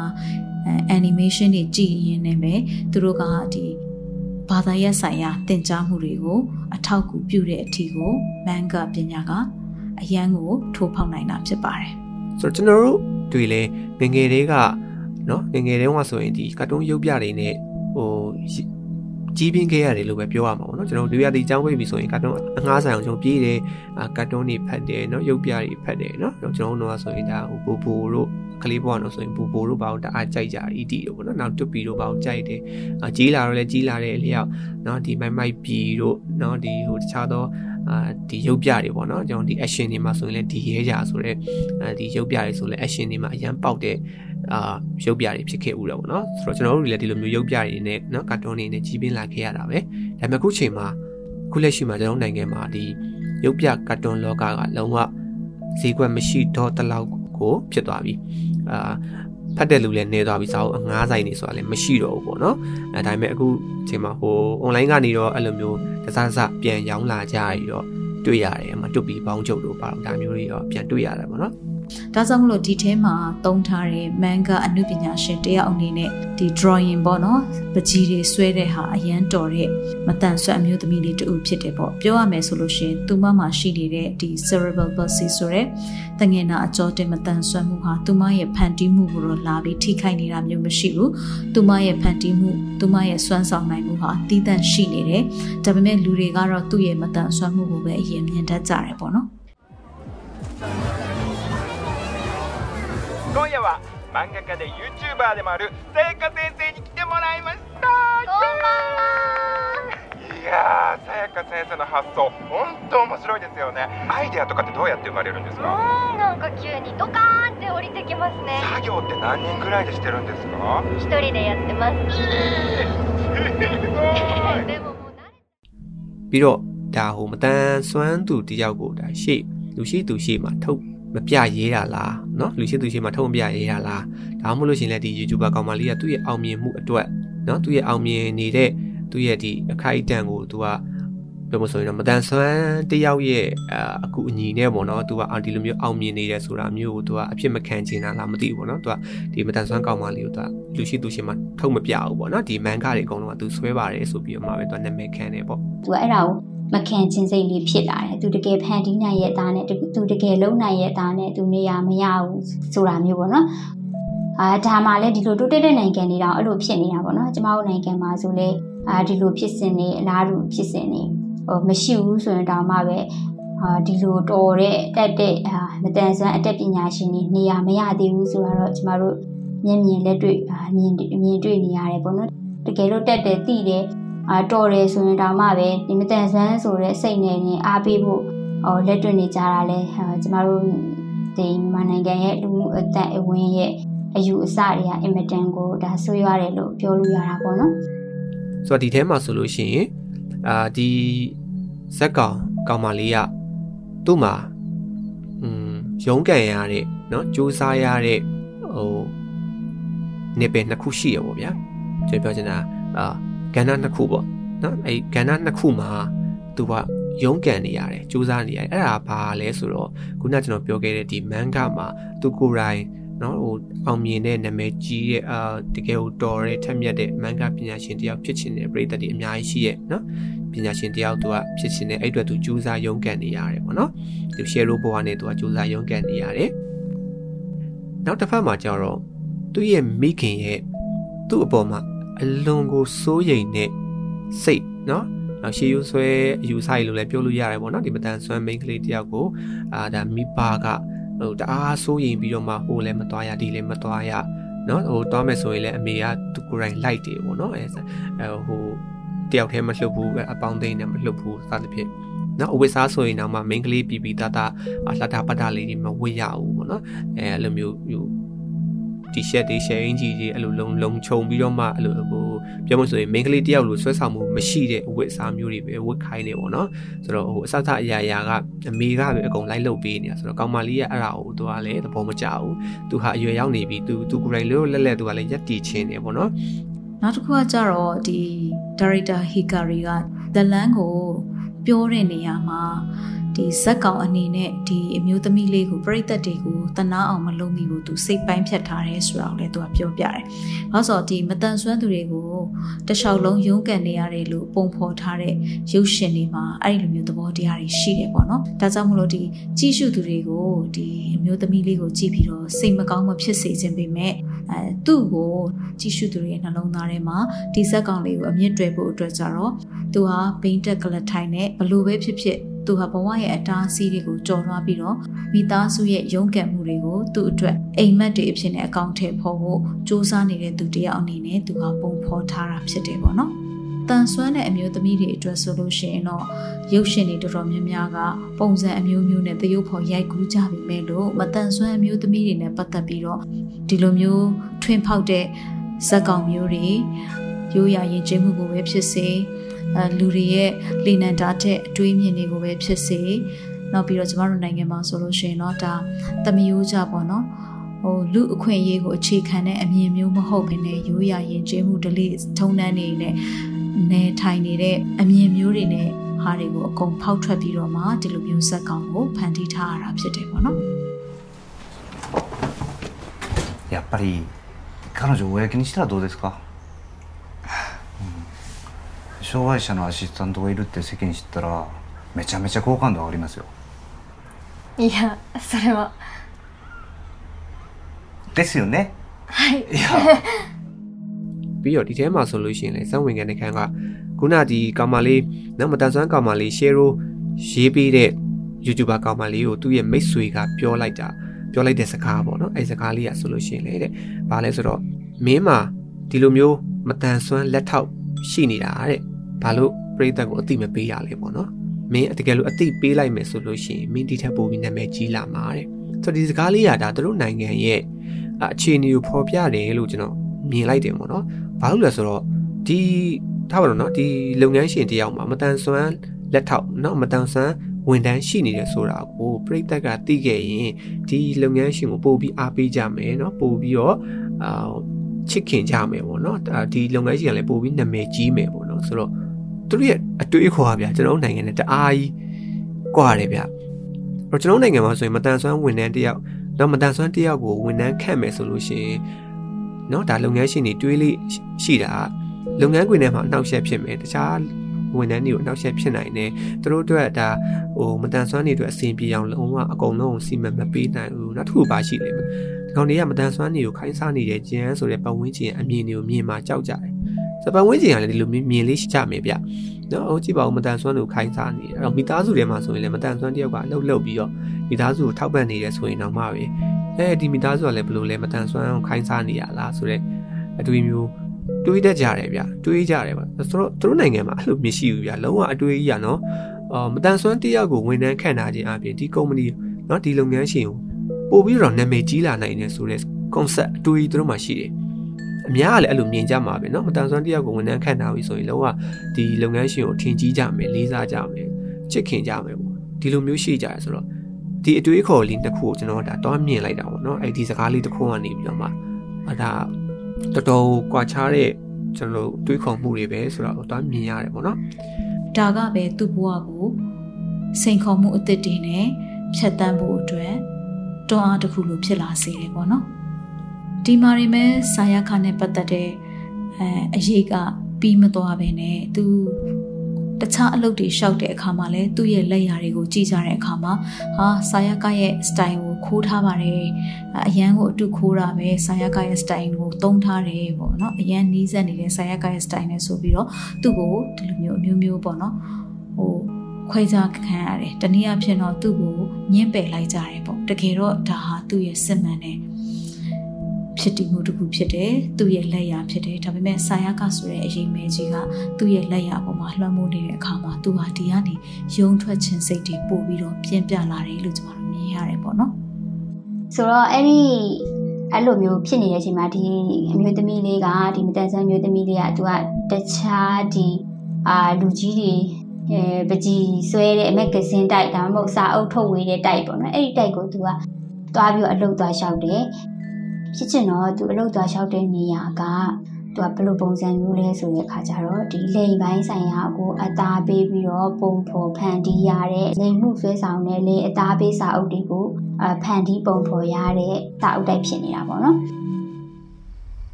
အဲ animation တွေကြည့်ရင်းနဲ့ပဲသူတို့ကဒီ ဘာသာရပ်ဆိုင်ရာသင်ကြားမှုတွေကိုအထောက်အကူပြုတဲ့အထီကိုမန်ဂါပညာကအရန်ကိုထိုးဖောက်နိုင်တာဖြစ်ပါတယ်ဆိုတော့ကျွန်တော်တို့တွေ့လဲငယ်ငယ်လေးကနော်ငယ်ငယ်တုန်းကဆိုရင်ဒီကာတွန်းရုပ်ပြတွေနဲ့ဟိုကြီးပြင်းခဲ့ရတယ်လို့ပဲပြောရမှာပေါ့နော်ကျွန်တော်တို့ရတီအကြောင်းဝိပြီဆိုရင်ကာတွန်းအငှားဆိုင်အောင်ကျွန်တော်ပြေးတယ်အာကာတွန်းတွေဖတ်တယ်နော်ရုပ်ပြတွေဖတ်တယ်နော်ကျွန်တော်တို့ကဆိုရင်ဒါဟိုဘူဘူတို့ ကလေးဘွားတို့ဆိုရင်ဘူဘူတို့ဘာလို့တအားကြိုက်ကြအီတီတို့ပေါ့နော်နောက်တွပီတို့ဘာလို့ကြိုက်တယ်အာကြီးလာတော့လဲကြီးလာတဲ့အလျောက်နော်ဒီမိုက်မိုက်ပီတို့နော်ဒီဟိုတခြားသောအာဒီရုပ်ပြတွေပေါ့နော်ကျွန်တော်ဒီ action တွေမှာဆိုရင်လည်းဒီရဲကြဆိုတဲ့အဲဒီရုပ်ပြတွေဆိုလည်း action တွေမှာအရန်ပေါက်တဲ့အာရုပ်ပြတွေဖြစ်ခဲ့ဦးတာပေါ့နော်ဆိုတော့ကျွန်တော်တို့လည်းဒီလိုမျိုးရုပ်ပြတွေနဲ့နော်ကာတွန်းတွေနဲ့ကြီးပင်းလာခဲ့ရတာပဲဒါပေမဲ့အခုချိန်မှာအခုလက်ရှိမှာကျွန်တော်နိုင်ငံမှာဒီရုပ်ပြကာတွန်းလောကကလုံးဝဈေးကွက်မရှိတော့တလောက် ကိုဖြစ်သွားပြီအာဖတ်တဲ့လူလည်းနေသွားပြီစာအုပ်အငားဆိုင်နေဆိုတာလည်းမရှိတော့ဘူးပေါ့နော်အဲဒါပေမဲ့အခုချိန်မှာဟို online ကနေတော့အဲ့လိုမျိုးတစားစပြန်ရောင်းလာကြရတော့တွေ့ရတယ်အမတွတ်ပြီးပေါင်းချုပ်လို့ပါတော့ဒါမျိုးတွေတော့ပြန်တွေ့ရတယ်ပေါ့နော် ဒါကြောင့်မလို့ဒီထဲမှာသုံးထားတဲ့ manga အနုပညာရှင်တယောက်အနေနဲ့ဒီ drawing ပေါ့နော်ပကြီးတွေဆွဲတဲ့ဟာအရန်တော်တဲ့မတန်ဆွမ်းအမျိုးသမီးလေးတူဖြစ်တယ်ပေါ့ပြောရမယ်ဆိုလို့ရှိရင်သူမမှာရှိနေတဲ့ဒီ cerebral palsy ဆိုတဲ့တငယ်နာအကြောတင်မတန်ဆွမ်းမှုဟာသူမရဲ့ဖန်တီးမှုကိုတော့လာပြီးထိခိုက်နေတာမျိုးမရှိဘူးသူမရဲ့ဖန်တီးမှုသူမရဲ့စွမ်းဆောင်နိုင်မှုဟာတည်တံ့ရှိနေတယ်ဒါပေမဲ့လူတွေကတော့သူ့ရဲ့မတန်ဆွမ်းမှုကိုပဲအရင်မြင်တတ်ကြတယ်ပေါ့နော် 今夜は漫画家で YouTuber でもあるさやか先生に来てもらいました。いやさやか先生の発想本当面白いですよね。アイデアとかってどうやって生まれるんですか？うんなんか急にドカーンって降りてきますね。作業って何人ぐらいでしてるんですか？一人でやってます。でももう慣れပြီးတော့ဒါဟိုမတန်စွမ်းသူတ မပြရေးတာလားเนาะလူရှိသူရှေ့မှာထုတ်မပြရေးတာလားဒါမှမဟုတ်လို့ရှရင်လည်းဒီ YouTuber ကောင်မလေးကသူ့ရဲ့အောင်မြင်မှုအတွက်เนาะသူ့ရဲ့အောင်မြင်နေတဲ့သူ့ရဲ့ဒီအခိုက်အတန့်ကိုသူကပြောမဆိုရင်တော့မတန်ဆွမ်းတယောက်ရဲ့အအခုအညီနဲ့ပေါ့နော်သူကအာဒီလိုမျိုးအောင်မြင်နေတယ်ဆိုတာမျိုးကိုသူကအဖြစ်မခံချင်တာလားမသိဘူးပေါ့နော်သူကဒီမတန်ဆွမ်းကောင်မလေးကိုသူကလူရှိသူရှိမှထုတ်မပြဘူးပေါ့နော်ဒီမန်ကားတွေအကုန်လုံးကသူဆွဲပါတယ်ဆိုပြီးတော့မှပဲသူကနာမည်ခံတယ်ပေါ့ သူကအဲ့ဒါကို မခံချင်းစိတ်လေးဖြစ်လာတယ်သူတကယ်ဖန်တီးနိုင်ရဲ့အသားနဲ့သူတကယ်လုံးနိုင်ရဲ့အသားနဲ့သူနေရမရဘူးဆိုတာမျိုးပေါ့နော်အာဒါမှလည်းဒီလိုတိုးတက်တဲ့နိုင်ငံတွေတောင်အဲ့လိုဖြစ်နေတာပေါ့နော်ကျမတို့နိုင်ငံမှာဆိုလေအာဒီလိုဖြစ်စဉ်နေအလားတူဖြစ်စဉ်နေဟိုမရှိဘူးဆိုရင်တောင်မှပဲအာဒီလိုတော်တဲ့တက်တဲ့အာမတန်ဆန်းအတက်ပညာရှင်တွေနေရမရသေးဘူးဆိုတော့ကျမတို့မျက်မြင်လက်တွေ့အာမြင်မြင်တွေ့နေရတယ်ပေါ့နော်တကယ်လို့တက်တယ်သိတယ် အာတော်တယ်ဆိုရင်တောင်မှပဲဒီမတန်ဆန်းဆိုတဲ့စိတ်နဲ့နေအားပေးဖို့ဟောလက်တွေ့နေကြတာလဲအာကျမတို့ဒီမြန်မာနိုင်ငံရဲ့လူမှုအသက်အဝင်ရဲ့အယူအဆတွေကအင်မတန်ကိုဒါဆွေးရတယ်လို့ပြောလို့ရတာပေါ့နော် ဆိုတော့ဒီထဲမှာဆိုလို့ရှိရင်အာဒီဇက်ကောင်ကောင်မလေးကသူ့မှာอืมရုံးကန်ရတဲ့เนาะစူးစမ်းရတဲ့ဟိုနေပယ်နှစ်ခုရှိရပေါ့ဗျာကျွန်တော်ပြောချင်တာအာ ကဏ္ဍနှစ်ခုပေါ့နော်အဲ့ကဏ္ဍနှစ်ခုမှာသူကရုံးကန်နေရတယ်စူးစမ်းနေရတယ်အဲ့ဒါဘာလဲဆိုတော့ခုနကျွန်တော်ပြောခဲ့တဲ့ဒီမန်ဂမှာသူကိုယ်တိုင်နော်ဟိုအောင်မြင်တဲ့နာမည်ကြီးရဲ့အာတကယ်ဟိုတော်တဲ့ထက်မြက်တဲ့မန်ဂပညာရှင်တယောက်ဖြစ်ချင်တဲ့ပရိသတ်တွေအများကြီးရှိရဲ့နော်ပညာရှင်တယောက်သူကဖြစ်ချင်တဲ့အဲ့အတွက်သူစူးစမ်းရုံးကန်နေရတယ်ပေါ့နော်သူရှယ်ရိုးဘဝနဲ့သူကစူးစမ်းရုံးကန်နေရတယ်နောက်တစ်ဖက်မှာကျတော့သူ့ရဲ့မိခင်ရဲ့သူ့အပေါ်မှာ အလွန်ကိုစိုးရိမ်တဲ့စိတ်နော်နောက်ရှေးရိုးဆွဲအယူဆိုင်လို့လည်းပြောလို့ရတယ်ပေါ့နော်ဒီမတန်ဆွမ်းမိန်းကလေးတယောက်ကိုအာဒါမိဘကဟိုတအားစိုးရင်ပြီးတော့မှဟိုလည်းမသွားရဒီလည်းမသွားရเนาะဟိုသွားမယ်ဆိုရင်လည်းအမေကသူကိုယ်တိုင်လိုက်တယ်ပေါ့နော်အဲအဲဟိုတယောက်တည်းမလှုပ်ဘူးအပေါင်းသိန်းနဲ့မလှုပ်ဘူးစသဖြင့်နော်အဝိစားဆိုရင်တော့မှမိန်းကလေးပြီးပြီးတတလှတာပတ်တာလေးတွေမဝတ်ရဘူးပေါ့နော်အဲအဲ့လိုမျိုးဟို တီရှပ်တွေရှယ်အင်ဂျီတွေအဲ့လိုလုံလုံခြုံပြီးတော့မှအဲ့လိုဟိုပြောမှဆိုရင်မိန်းကလေးတယောက်လိုဆွဲဆောင်မှုမရှိတဲ့အဝတ်အစားမျိုးတွေပဲဝတ်ခိုင်းနေပေါ့နော်ဆိုတော့ဟိုအစသအရာရာကအမေကပဲအကုန်လိုက်လုပ်ပေးနေတာဆိုတော့ကောင်မလေးကအဲ့ဒါကိုသူကလည်းသဘောမကျဘူးသူဟာအရွယ်ရောက်နေပြီသူသူကိုယ်တိုင်လို့လက်လက်သူကလည်းရက်တီချင်းနေပေါ့နော်နောက်တစ်ခုကကြတော့ဒီ director Hikari ကဒလန်းကိုပြောတဲ့နေရာမှာ ဒီဇက်ကောင်အနေနဲ့ဒီအမျိုးသမီးလေးကိုပြိသက်တွေကိုတနာအောင်မလုပ်မိဘူးသူစိတ်ပိုင်းဖြတ်ထားတယ်ဆိုတာကိုလည်းသူကပြောပြတယ်။ဘာလို့ဆိုတော့ဒီမတန်ဆွမ်းသူတွေကိုတခြားလုံးရုန်းကန်နေရတယ်လို့ပုံဖော်ထားတဲ့ရုပ်ရှင်တွေမှာအဲ့ဒီလိုမျိုးသဘောတရားတွေရှိတယ်ပေါ့နော်။ဒါကြောင့်မလို့ဒီကြည့်ရှုသူတွေကိုဒီအမျိုးသမီးလေးကိုကြည့်ပြီးတော့စိတ်မကောင်းမဖြစ်စေခြင်းပေမဲ့အဲသူ့ကိုကြည့်ရှုသူတွေရဲ့နှလုံးသားထဲမှာဒီဇက်ကောင်လေးကိုအမြင့်တွယ်ဖို့အတွက်ကြတော့သူဟာဘိန်းတက်ကလထိုင်နဲ့ဘလို့ပဲဖြစ်ဖြစ် သူဟာဘဝရဲ့အတားအဆီးတွေကိုကြော်လွှားပြီးတော့မိသားစုရဲ့ရုန်းကန်မှုတွေကိုသူ့အတွက်အိမ်မက်တွေအဖြစ်နဲ့အကောင့်ထဲပေါ်ဖို့စူးစမ်းနေတဲ့သူတယောက်အနေနဲ့သူကပုံဖော်ထားတာဖြစ်တယ်ပေါ့နော်။တန်ဆွမ်းတဲ့အမျိုးသမီးတွေအတွက်ဆိုလို့ရှိရင်တော့ရုပ်ရှင်တွေတော်တော်များများကပုံစံအမျိုးမျိုးနဲ့သရုပ်ဖော်ရိုက်ကူးကြပြီမဲ့လို့မတန်ဆွမ်းအမျိုးသမီးတွေနဲ့ပတ်သက်ပြီးတော့ဒီလိုမျိုးထွင်ဖောက်တဲ့ဇက်ကောင်မျိုးတွေရိုးရာရင်ကျင်းမှုကိုပဲဖြစ်စေအဲ လူတွေရဲ့လေနံတာတဲ့အတွေးမြင်တွေကိုပဲဖြစ်စေနောက်ပြီးတော့ကျမတို့နိုင်ငံမှာဆိုလို့ရှိရင်တော့ဒါတမယိုးကြပေါ့နော်ဟိုလူအခွင့်အရေးကိုအခြေခံတဲ့အမြင်မျိုးမဟုတ်ဘဲနဲ့ရိုးရာရင်ကျေးမှုဒလိထုံနှန်းနေနဲ့နေထိုင်နေတဲ့အမြင်မျိုးတွေနဲ့ဟာတွေကိုအကုန်ဖောက်ထွက်ပြီးတော့မှဒီလိုမျိုးဇက်ကောင်ကိုဖန်တီးထားရတာဖြစ်တယ်ပေါ့နော်やっぱり彼女を公にしたらどうですか、うん、 障害者のアシスタントがいるって世間に知ったらめちゃめちゃ好感度上がりますよいやそれはですよねはいいやပြီးတော့ဒီထဲမှာဆိုလို့ရှိရင်လေစံဝင်ကန်တဲ့ခန်းကခုနဒီကောင်မလေးနော်မတန်ဆွမ်းကောင်မလေး share ရေးပေးတဲ့ YouTuber ကောင်မလေးကိုသူ့ရဲ့မိတ်ဆွေကပြောလိုက်တာပြောလိုက်တဲ့စကားပေါ့နော်အဲ့စကားလေးကဆိုလို့ရှိရင်လေတဲ့ဘာလဲဆိုတော့မင်းမှာဒီလိုမျိုးမတန်ဆွမ်းလက်ထောက်ရှိနေတာတဲ့ ဘာလို့ပြိသက်ကိုအတိမပေးရလဲပေါ့နော်မင်းတကယ်လို့အတိပေးလိုက်မယ်ဆိုလို့ရှိရင်မင်းဒီထက်ပိုပြီးနာမည်ကြီးလာမှာတဲ့ဆိုတော့ဒီစကားလေးကဒါသူတို့နိုင်ငံရဲ့အခြေအနေကိုဖော်ပြတယ်လို့ကျွန်တော်မြင်လိုက်တယ်ပေါ့နော်ဘာလို့လဲဆိုတော့ဒီထားပါတော့နော်ဒီလုပ်ငန်းရှင်တယောက်မှာမတန်ဆွမ်းလက်ထောက်နော်မတန်ဆွမ်းဝန်ထမ်းရှိနေတယ်ဆိုတာကိုပြိသက်ကသိခဲ့ရင်ဒီလုပ်ငန်းရှင်ကိုပို့ပြီးအားပေးကြမယ်เนาะပို့ပြီးတော့အာချစ်ခင်ကြမယ်ပေါ့เนาะဒီလုပ်ငန်းရှင်ကလည်းပို့ပြီးနာမည်ကြီးမယ်ပေါ့เนาะဆိုတော့ သူတို့ရဲ့အတွေးခေါ်ပါဗျာကျွန်တော်နိုင်ငံနဲ့တအားကြီးကွာတယ်ဗျအဲ့ကျွန်တော်နိုင်ငံမှာဆိုရင်မတန်ဆွမ်းဝန်ထမ်းတယောက်တော့မတန်ဆွမ်းတယောက်ကိုဝန်ထမ်းခန့်မယ်ဆိုလို့ရှိရင်เนาะဒါလုပ်ငန်းရှင်တွေတွေးလေးရှိတာလုပ်ငန်းခွင်ထဲမှာအနှောက်အယှက်ဖြစ်မယ်တခြားဝန်ထမ်းတွေကိုအနှောက်အယှက်ဖြစ်နိုင်တယ်သူတို့အတွက်ဒါဟိုမတန်ဆွမ်းတွေအတွက်အဆင်ပြေအောင်လုံးဝအကုန်လုံးစီမံမပေးနိုင်ဘူးနောက်တစ်ခုပါရှိတယ်ဒီကောင်တွေကမတန်ဆွမ်းတွေကိုခိုင်းစားနေတဲ့ကျန်းဆိုတဲ့ပတ်ဝန်းကျင်အမြင်တွေကိုမြင်မှကြောက်ကြတယ် စပတ်ဝန်းကျင်ကလည်းဒီလိုမြင်လေးရှိကြမယ်ဗျနော်ဟုတ်ကြည့်ပါဦးမတန်ဆွမ်းတွေကိုခိုင်းစားနေတယ်အဲ့တော့မိသားစုထဲမှာဆိုရင်လည်းမတန်ဆွမ်းတယောက်ကအလုပ်လုပ်ပြီးတော့မိသားစုကိုထောက်ပံ့နေတယ်ဆိုရင်တော့မှပဲအဲဒီမိသားစုကလည်းဘယ်လိုလဲမတန်ဆွမ်းအောင်ခိုင်းစားနေရလားဆိုတော့အတွေ့အမျိုးတွေးတတ်ကြတယ်ဗျတွေးကြတယ်ဗျဆိုတော့သူတို့နိုင်ငံမှာအဲ့လိုမရှိဘူးဗျလုံးဝအတွေးကြီးရနော်အော်မတန်ဆွမ်းတယောက်ကိုဝန်ထမ်းခန့်ထားခြင်းအပြင်ဒီကုမ္ပဏီနော်ဒီလုပ်ငန်းရှင်ကိုပို့ပြီးတော့နာမည်ကြီးလာနိုင်တယ်ဆိုတဲ့ concept အတွေးသူတို့မှာရှိတယ် အများကလည်းအဲ့လိုမြင်ကြမှာပဲเนาะမတန်ဆွမ်းတယောက်ကိုဝန်ထမ်းခန့်ထားပြီဆိုရင်လုံးဝဒီလုပ်ငန်းရှင်ကိုထင်ကြီးကြမယ်လေးစားကြမယ်ချစ်ခင်ကြမယ်ပေါ့ဒီလိုမျိုးရှိကြရဆိုတော့ဒီအတွေးခေါ်လေးတစ်ခုကိုကျွန်တော်ဒါတော့မြင်လိုက်တာပေါ့เนาะအဲ့ဒီစကားလေးတစ်ခုကနေပြီးတော့မှဒါတော်တော်ကွာခြားတဲ့ကျွန်တော်တို့တွေးခေါ်မှုတွေပဲဆိုတော့တော့မြင်ရတယ်ပေါ့နော် ဒါကပဲသူ့ဘဝကိုစိန်ခေါ်မှုအသစ်တွေနဲ့ဖြတ်တန်းဖို့အတွက်တွန်းအားတစ်ခုလိုဖြစ်လာစေတယ်ပေါ့နော် ဒီမှာရီမဲဆာယခနဲ့ပတ်သက်တဲ့အဲအရေးကပြီးမသွားပဲနဲ့သူတခြားအလုပ်တွေရှောက်တဲ့အခါမှာလဲသူ့ရဲ့လက်ရာတွေကိုကြည့်ကြတဲ့အခါမှာဟာဆာယကရဲ့ style ကိုခိုးထားပါတယ်အရန်ကိုအတုခိုးတာပဲဆာယကရဲ့ style ကိုသုံးထားတယ်ပေါ့နော်အရန်နီးစပ်နေတဲ့ဆာယကရဲ့ style နဲ့ဆိုပြီးတော့သူ့ကိုဒီလိုမျိုးအမျိုးမျိုးပေါ့နော်ဟိုခွဲခြားခံရတယ်တနည်းအားဖြင့်တော့သူ့ကိုညှင်းပယ်လိုက်ကြတယ်ပေါ့တကယ်တော့ဒါဟာသူ့ရဲ့စစ်မှန်တဲ့ ဖြစ်တည်မှုတစ်ခုဖြစ်တယ်သူ့ရဲ့လက်ရာဖြစ်တယ်ဒါပေမဲ့ဆာယကဆိုတဲ့အရေးမဲကြီးကသူ့ရဲ့လက်ရာပေါ်မှာလွှမ်းမိုးနေတဲ့အခါမှာသူဟာဒီကနေယုံထွက်ခြင်းစိတ်တွေပို့ပြီးတော့ပြင်းပြလာတယ်လို့ကျွန်တော်တို့မြင်ရတယ်ပေါ့နော်ဆိုတော့အဲ့ဒီအဲ့လိုမျိုးဖြစ်နေတဲ့အချိန်မှာဒီအမျိုးသမီးလေးကဒီမတန်ဆန်းမျိုးသမီးလေးကသူကတခြားဒီအာလူကြီးတွေအဲပကြီးဆွဲတဲ့အမက်ကစင်းတိုက်ဒါမှမဟုတ်စာအုပ်ထုတ်ဝေးတဲ့တိုက်ပေါ့နော်အဲ့ဒီတိုက်ကိုသူကသွားပြီးတော့အလုပ်သွားလျှောက်တယ် ဖြစ်ချင်တော့သူအလုပ်သွားလျှောက်တဲ့နေရာက သူကဘယ်လိုပုံစံမျိုးလဲဆိုတဲ့အခါကျတော့ဒီလိမ်ပိုင်းဆိုင်ရာကိုအသားပေးပြီးတော့ပုံဖော်ဖန်တီးရတဲ့လိမ်မှုဆွဲဆောင်တဲ့လေအသားပေးစာအုပ်တွေကိုအဖန်တီးပုံဖော်ရတဲ့စာအုပ်တိုက်ဖြစ်နေတာပေါ့နော်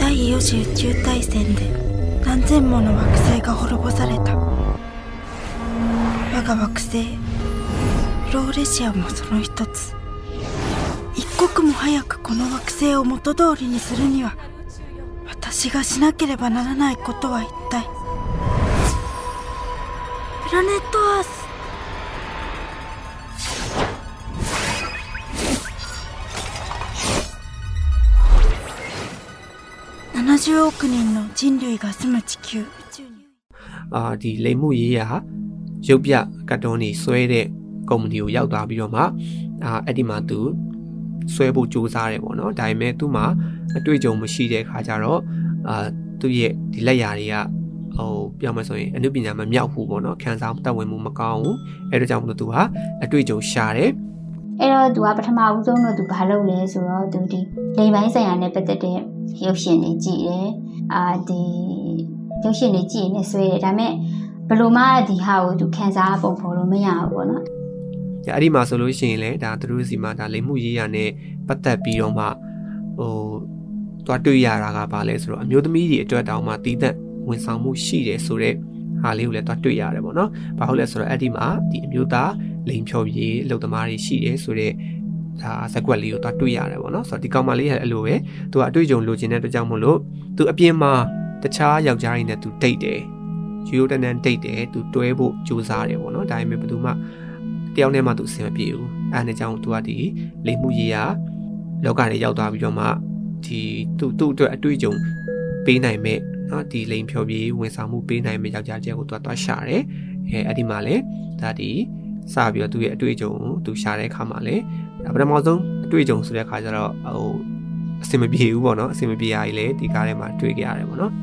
第4次宇宙大戦で 何千もの惑星が滅ぼされた。我が惑星ローレシアもその一つ。一刻も早くこの惑星を元通りにするには私がしなければならないことは一体。プラネットアース70億人の人類が住む地球宇宙に အာဒီလိမ်မှုရေးရာရုပ်ပြကတ်တုံးနေဆွဲတဲ့ကုမ္ပဏီကိုရောက်သွားပြီးတော့မှအာအဲ့ဒီမှာသူဆွဲဖို့စူးစမ်းတယ်ပေါ့နော်ဒါပေမဲ့သူ့မှာအတွေ့အကြုံမရှိတဲ့ခါကျတော့အာသူ့ရဲ့ဒီလက်ရာတွေကဟိုပြောမှဆိုရင်အနုပညာမမြောက်ဘူးပေါ့နော်ခံစားတက်ဝင်မှုမကောင်းဘူးအဲ့ဒါကြောင့်မလို့သူဟာအတွေ့အကြုံရှာတယ် အဲ့တော့သူကပထမဦးဆုံးတော့သူဘာလုပ်လဲဆိုတော့သူဒီလိမ်ပိုင်းဆိုင်ရာနဲ့ပတ်သက်တဲ့ရုပ်ရှင်တွေကြည့်တယ်အာဒီရုပ်ရှင်တွေကြည့်နေဆွဲတယ်ဒါပေမဲ့ဘယ်လိုမှဒီဟာကိုသူခံစားပုံဖော်လို့မရဘူးပေါ့နော်။အဲ့ဒီမှာဆိုလို့ရှိရင်လည်းဒါသူတို့စီမှာဒါလိမ်မှုရေးရနဲ့ပတ်သက်ပြီးတော့မှဟိုသွားတွေ့ရတာကဘာလဲဆိုတော့အမျိုးသမီးတွေအတွက်တောင်မှတီးသက်ဝန်ဆောင်မှုရှိတယ်ဆိုတော့ ဟာလေးကိုလည်းသွားတွေ့ရတယ်ပေါ့နော်။ဘာဟုတ်လဲဆိုတော့အဲ့ဒီမှာဒီအမျိုးသားလိမ်ဖြောပြေအလုပ်သမားတွေရှိတယ်ဆိုတော့ဒါဇက်ကွက်လေးကိုသွားတွေ့ရတယ်ပေါ့နော်ဆိုတော့ဒီကောင်မလေးကအဲ့လိုပဲသူကအတွေ့အကြုံလိုချင်တဲ့အတွက်ကြောင့်မို့လို့သူအပြင်မှာတခြားယောက်ျားတွေနဲ့သူဒိတ်တယ်ယူရိုတန်တန်ဒိတ်တယ်သူတွဲဖို့ကြိုးစားတယ်ပေါ့နော်ဒါပေမဲ့ဘယ်သူမှတယောက်နဲ့မှသူအဆင်မပြေဘူးအဲဒါကြောင့်သူကဒီလိမ်မှုရေးရာလောကထဲရောက်သွားပြီးတော့မှဒီသူ့သူ့အတွက်အတွေ့အကြုံပေးနိုင်မဲ့ နော်ဒီလိန်ဖြောပြေးဝန်ဆောင်မှုပေးနိုင်မယ့်ယောက်ျားချင်းကိုသူကသွားရှာတယ်အဲအဲ့ဒီမှာလေဒါဒီစပြီးတော့သူ့ရဲ့အတွေ့အကြုံကိုသူရှာတဲ့အခါမှာလေပထမဆုံးအတွေ့အကြုံဆိုတဲ့အခါကျတော့ဟိုအဆင်မပြေဘူးပေါ့နော်အဆင်မပြေရည်လေဒီကားထဲမှာတွေ့ကြရတယ်ပေါ့နော်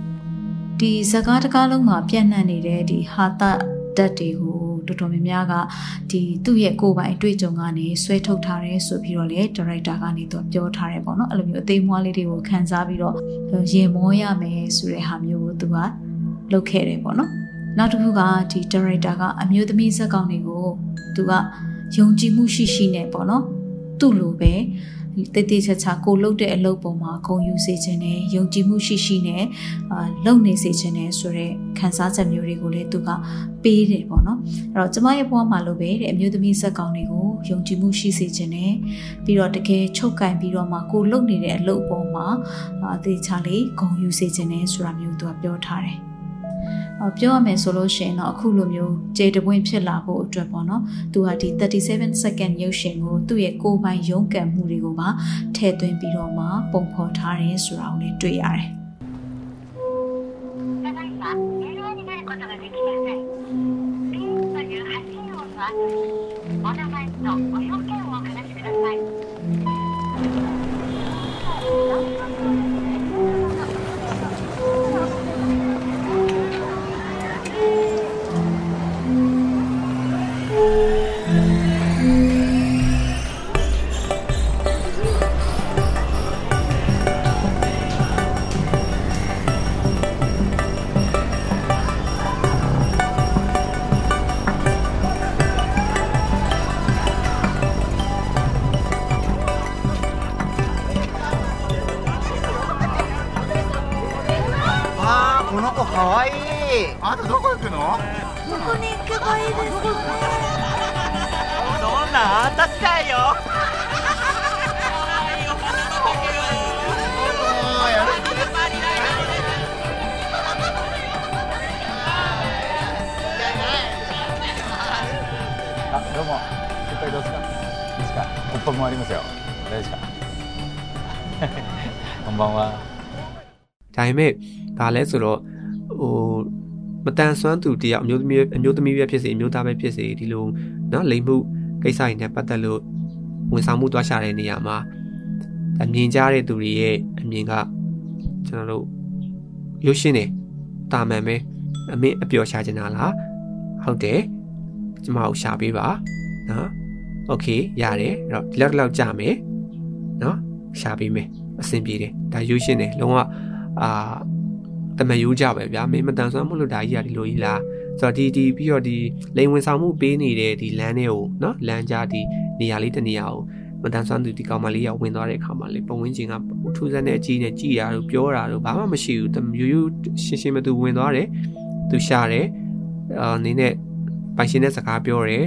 ဒီဇကားတကားလုံးမှာပြန့်နှံ့နေတဲ့ဒီဟာသဓာတ်တွေကို တော်တော်များများကဒီသူ့ရဲ့ကိုယ်ပိုင်အတွေ့အကြုံကနေဆွဲထုတ်ထားတယ်ဆိုပြီးတော့လေဒါရိုက်တာကနေသူပြောထားတယ်ပေါ့နော်အဲ့လိုမျိုးအသေးမွားလေးတွေကိုခန်းစားပြီးတော့ရေမောရမယ်ဆိုတဲ့ဟာမျိုးကိုသူကလုပ်ခဲ့တယ်ပေါ့နော်နောက်တစ်ခုကဒီဒါရိုက်တာကအမျိုးသမီးဇက်ကောင်တွေကိုသူကယုံကြည်မှုရှိရှိနဲ့ပေါ့နော်သူ့လိုပဲ တည်တည်ချာချာကိုလှုပ်တဲ့အလုပ်ပေါ်မှာဂုဏ်ယူစေခြင်းနဲ့ယုံကြည်မှုရှိရှိနဲ့အာလုပ်နေစေခြင်းနဲ့ဆိုတဲ့ခံစားချက်မျိုးတွေကိုလည်းသူကပေးတယ်ပေါ့နော်အဲ့တော့ကျမရဲ့ဘဝမှာလို့ပဲတဲ့အမျိုးသမီးဇက်ကောင်တွေကိုယုံကြည်မှုရှိစေခြင်းနဲ့ပြီးတော့တကယ်ချုပ်ကင်ပြီးတော့မှကိုလှုပ်နေတဲ့အလုပ်ပေါ်မှာအသေးချာလေးဂုဏ်ယူစေခြင်းနဲ့ဆိုတာမျိုးသူကပြောထားတယ်အော် ပြောရမယ်ဆိုလို့ရှိရင်တော့အခုလိုမျိုးကြေတပွင့်ဖြစ်လာဖို့အတွက်ပေါ့နော်သူကဒီ37 second ရုပ်ရှင်ကိုသူ့ရဲ့ကိုယ်ပိုင်ရုန်းကန်မှုတွေကိုပါထည့်သွင်းပြီးတော့မှပုံဖော်ထားတယ်ဆိုတာကိုလည်းတွေ့ရတယ် こんばんは ဒါပေမဲ့ဒါလဲဆိုတော့ဟိုမတန်ဆွမ်းသူတယောက်အမျိုးသမီးအမျိုးသမီးပဲဖြစ်စေအမျိုးသားပဲဖြစ်စေဒီလိုเนาะလိမ်မှုကိစ္စတွေနဲ့ပတ်သက်လို့ဝန်ဆောင်မှုတွားရှာတဲ့နေရာမှာအမြင်ကြားတဲ့သူတွေရဲ့အမြင်ကကျွန်တော်တို့ရုပ်ရှင်နေတာမန်ပဲအမင်းအပျော်ရှာချင်တာလားဟုတ်တယ် ကျမကိုရှာပေးပါနော်โอเคရတယ်အဲ့တော့ဒီလောက်လောက်ကြမယ်နော်ရှာပေးမယ် အဆင်ပြေတယ်ဒါယူရှင်းတယ်လုံးဝအာတမယူကြပဲဗျာမင်းမတန်ဆွမ်းမလို့ဒါကြီးကဒီလိုကြီးလားဆိုတော့ဒီဒီပြီးတော့ဒီလိန်ဝင်ဆောင်မှုပေးနေတဲ့ဒီလမ်းတွေကိုနော်လမ်းကြားဒီနေရာလေးတစ်နေရာကိုမတန်ဆွမ်းသူဒီကောင်မလေးကဝင်သွားတဲ့အခါမှာလေပုံဝင်းချင်းကထူးဆန်းတဲ့အကြီးနဲ့ကြည်တာတို့ပြောတာတို့ဘာမှမရှိဘူးတမျိုးယူရှင်းရှင်းမသူဝင်သွားတယ်သူရှာတယ်အာနေနဲ့ပိုင်ရှင်နဲ့စကားပြောတယ်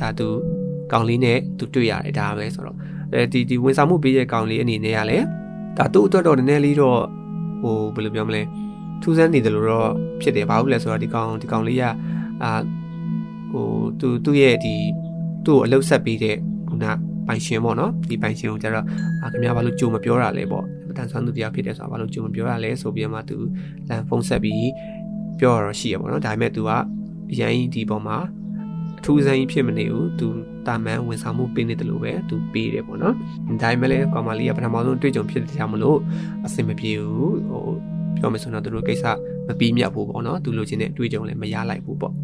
ဒါသူကောင်လေးနဲ့သူတွေ့ရတယ်ဒါပဲဆိုတော့ အဲဒီဒီဝန်ဆောင်မှုပေးတဲ့ကောင်လေးအနေနဲ့ကလည်းဒါသူ့အတွက်တော့နည်းနည်းလေးတော့ဟိုဘယ်လိုပြောမလဲထူးဆန်းနေတယ်လို့တော့ဖြစ်တယ်ဘာလို့လဲဆိုတော့ဒီကောင်ဒီကောင်လေးကအာဟိုသူသူ့ရဲ့ဒီသူ့ကိုအလုပ်ဆက်ပေးတဲ့ခုနပိုင်ရှင်ပေါ့နော်ဒီပိုင်ရှင်ကိုကျတော့အာခင်ဗျားဘာလို့ကြိုမပြောတာလဲပေါ့မတန်ဆွမ်းသူတရားဖြစ်တယ်ဆိုတာဘာလို့ကြိုမပြောတာလဲဆိုပြီးမှသူလန်ဖုန်းဆက်ပြီးပြောရတော့ရှိရပေါ့နော်ဒါပေမဲ့ तू ကအရင်ဒီပေါ်မှာအထူးဆန်းကြီးဖြစ်မနေဘူးသူ တာမန်ဝန်ဆောင်မှုပေးနေတယ်လို့ပဲသူပေးတယ်ပေါ့နော်ဒါပေမဲ့လည်းကောင်မလေးကပထမဆုံးတွေ့ကြုံဖြစ်တဲ့ကြောင့်မလို့အဆင်မပြေဘူးဟိုပြောမယ်ဆိုတော့သူတို့ကိစ္စမပြီးမြတ်ဘူးပေါ့နော်သူလိုချင်တဲ့အတွေ့အကြုံလည်းမရလိုက်ဘူးပေါ့ဒါ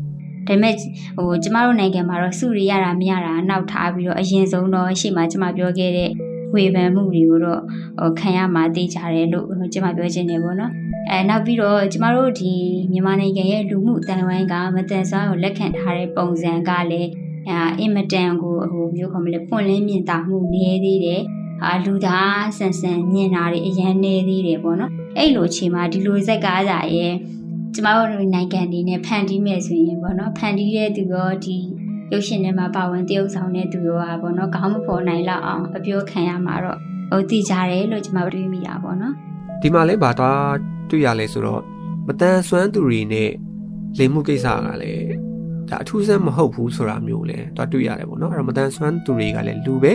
ပေမဲ့ဟိုကျမတို့နိုင်ငံမှာတော့စုရရတာမရတာနောက်ထားပြီးတော့အရင်ဆုံးတော့ရှေ့မှာကျမပြောခဲ့တဲ့ဝေဖန်မှုတွေကိုတော့ဟိုခံရမှာသိကြတယ်လို့ကျမပြောချင်တယ်ပေါ့နော်အဲနောက်ပြီးတော့ကျမတို့ဒီမြန်မာနိုင်ငံရဲ့လူမှုတန်ဝိုင်းကမတန်ဆွမ်းကိုလက်ခံထားတဲ့ပုံစံကလည်း အအင်မတန်ကိုဟိုမျိုးခေါ်မလဲပွင့်လင်းမြင်သာမှုနည်းသေးတယ်အာလူသားဆန်ဆန်မြင်တာတွေအရန်နေသေးတယ်ပေါ့နော်အဲ့လိုအချိန်မှာဒီလိုဇက်ကားစာရဲ့ကျမတို့နိုင်ငံအနေနဲ့ဖန်တီးမယ်ဆိုရင်ပေါ့နော်ဖန်တီးတဲ့သူရောဒီရုပ်ရှင်ထဲမှာပါဝင်တရုပ်ဆောင်တဲ့သူရောဟာပေါ့နော်ခေါင်းမဖော်နိုင်လောက်အောင်အပြောခံရမှာတော့ဟိုတည်ကြတယ်လို့ကျမတို့တွေးမိတာပေါ့နော်ဒီမှာလည်းဗာတော့တွေ့ရလဲဆိုတော့မတန်ဆွမ်းသူတွေနဲ့လိမ်မှုကိစ္စကလည်း ဒါအထူးဆန်းမဟုတ်ဘူးဆိုတာမျိုးလဲတော့တွေ့ရတယ်ပေါ့နော်အဲ့တော့မတန်ဆွမ်းသူတွေကလည်းလူပဲ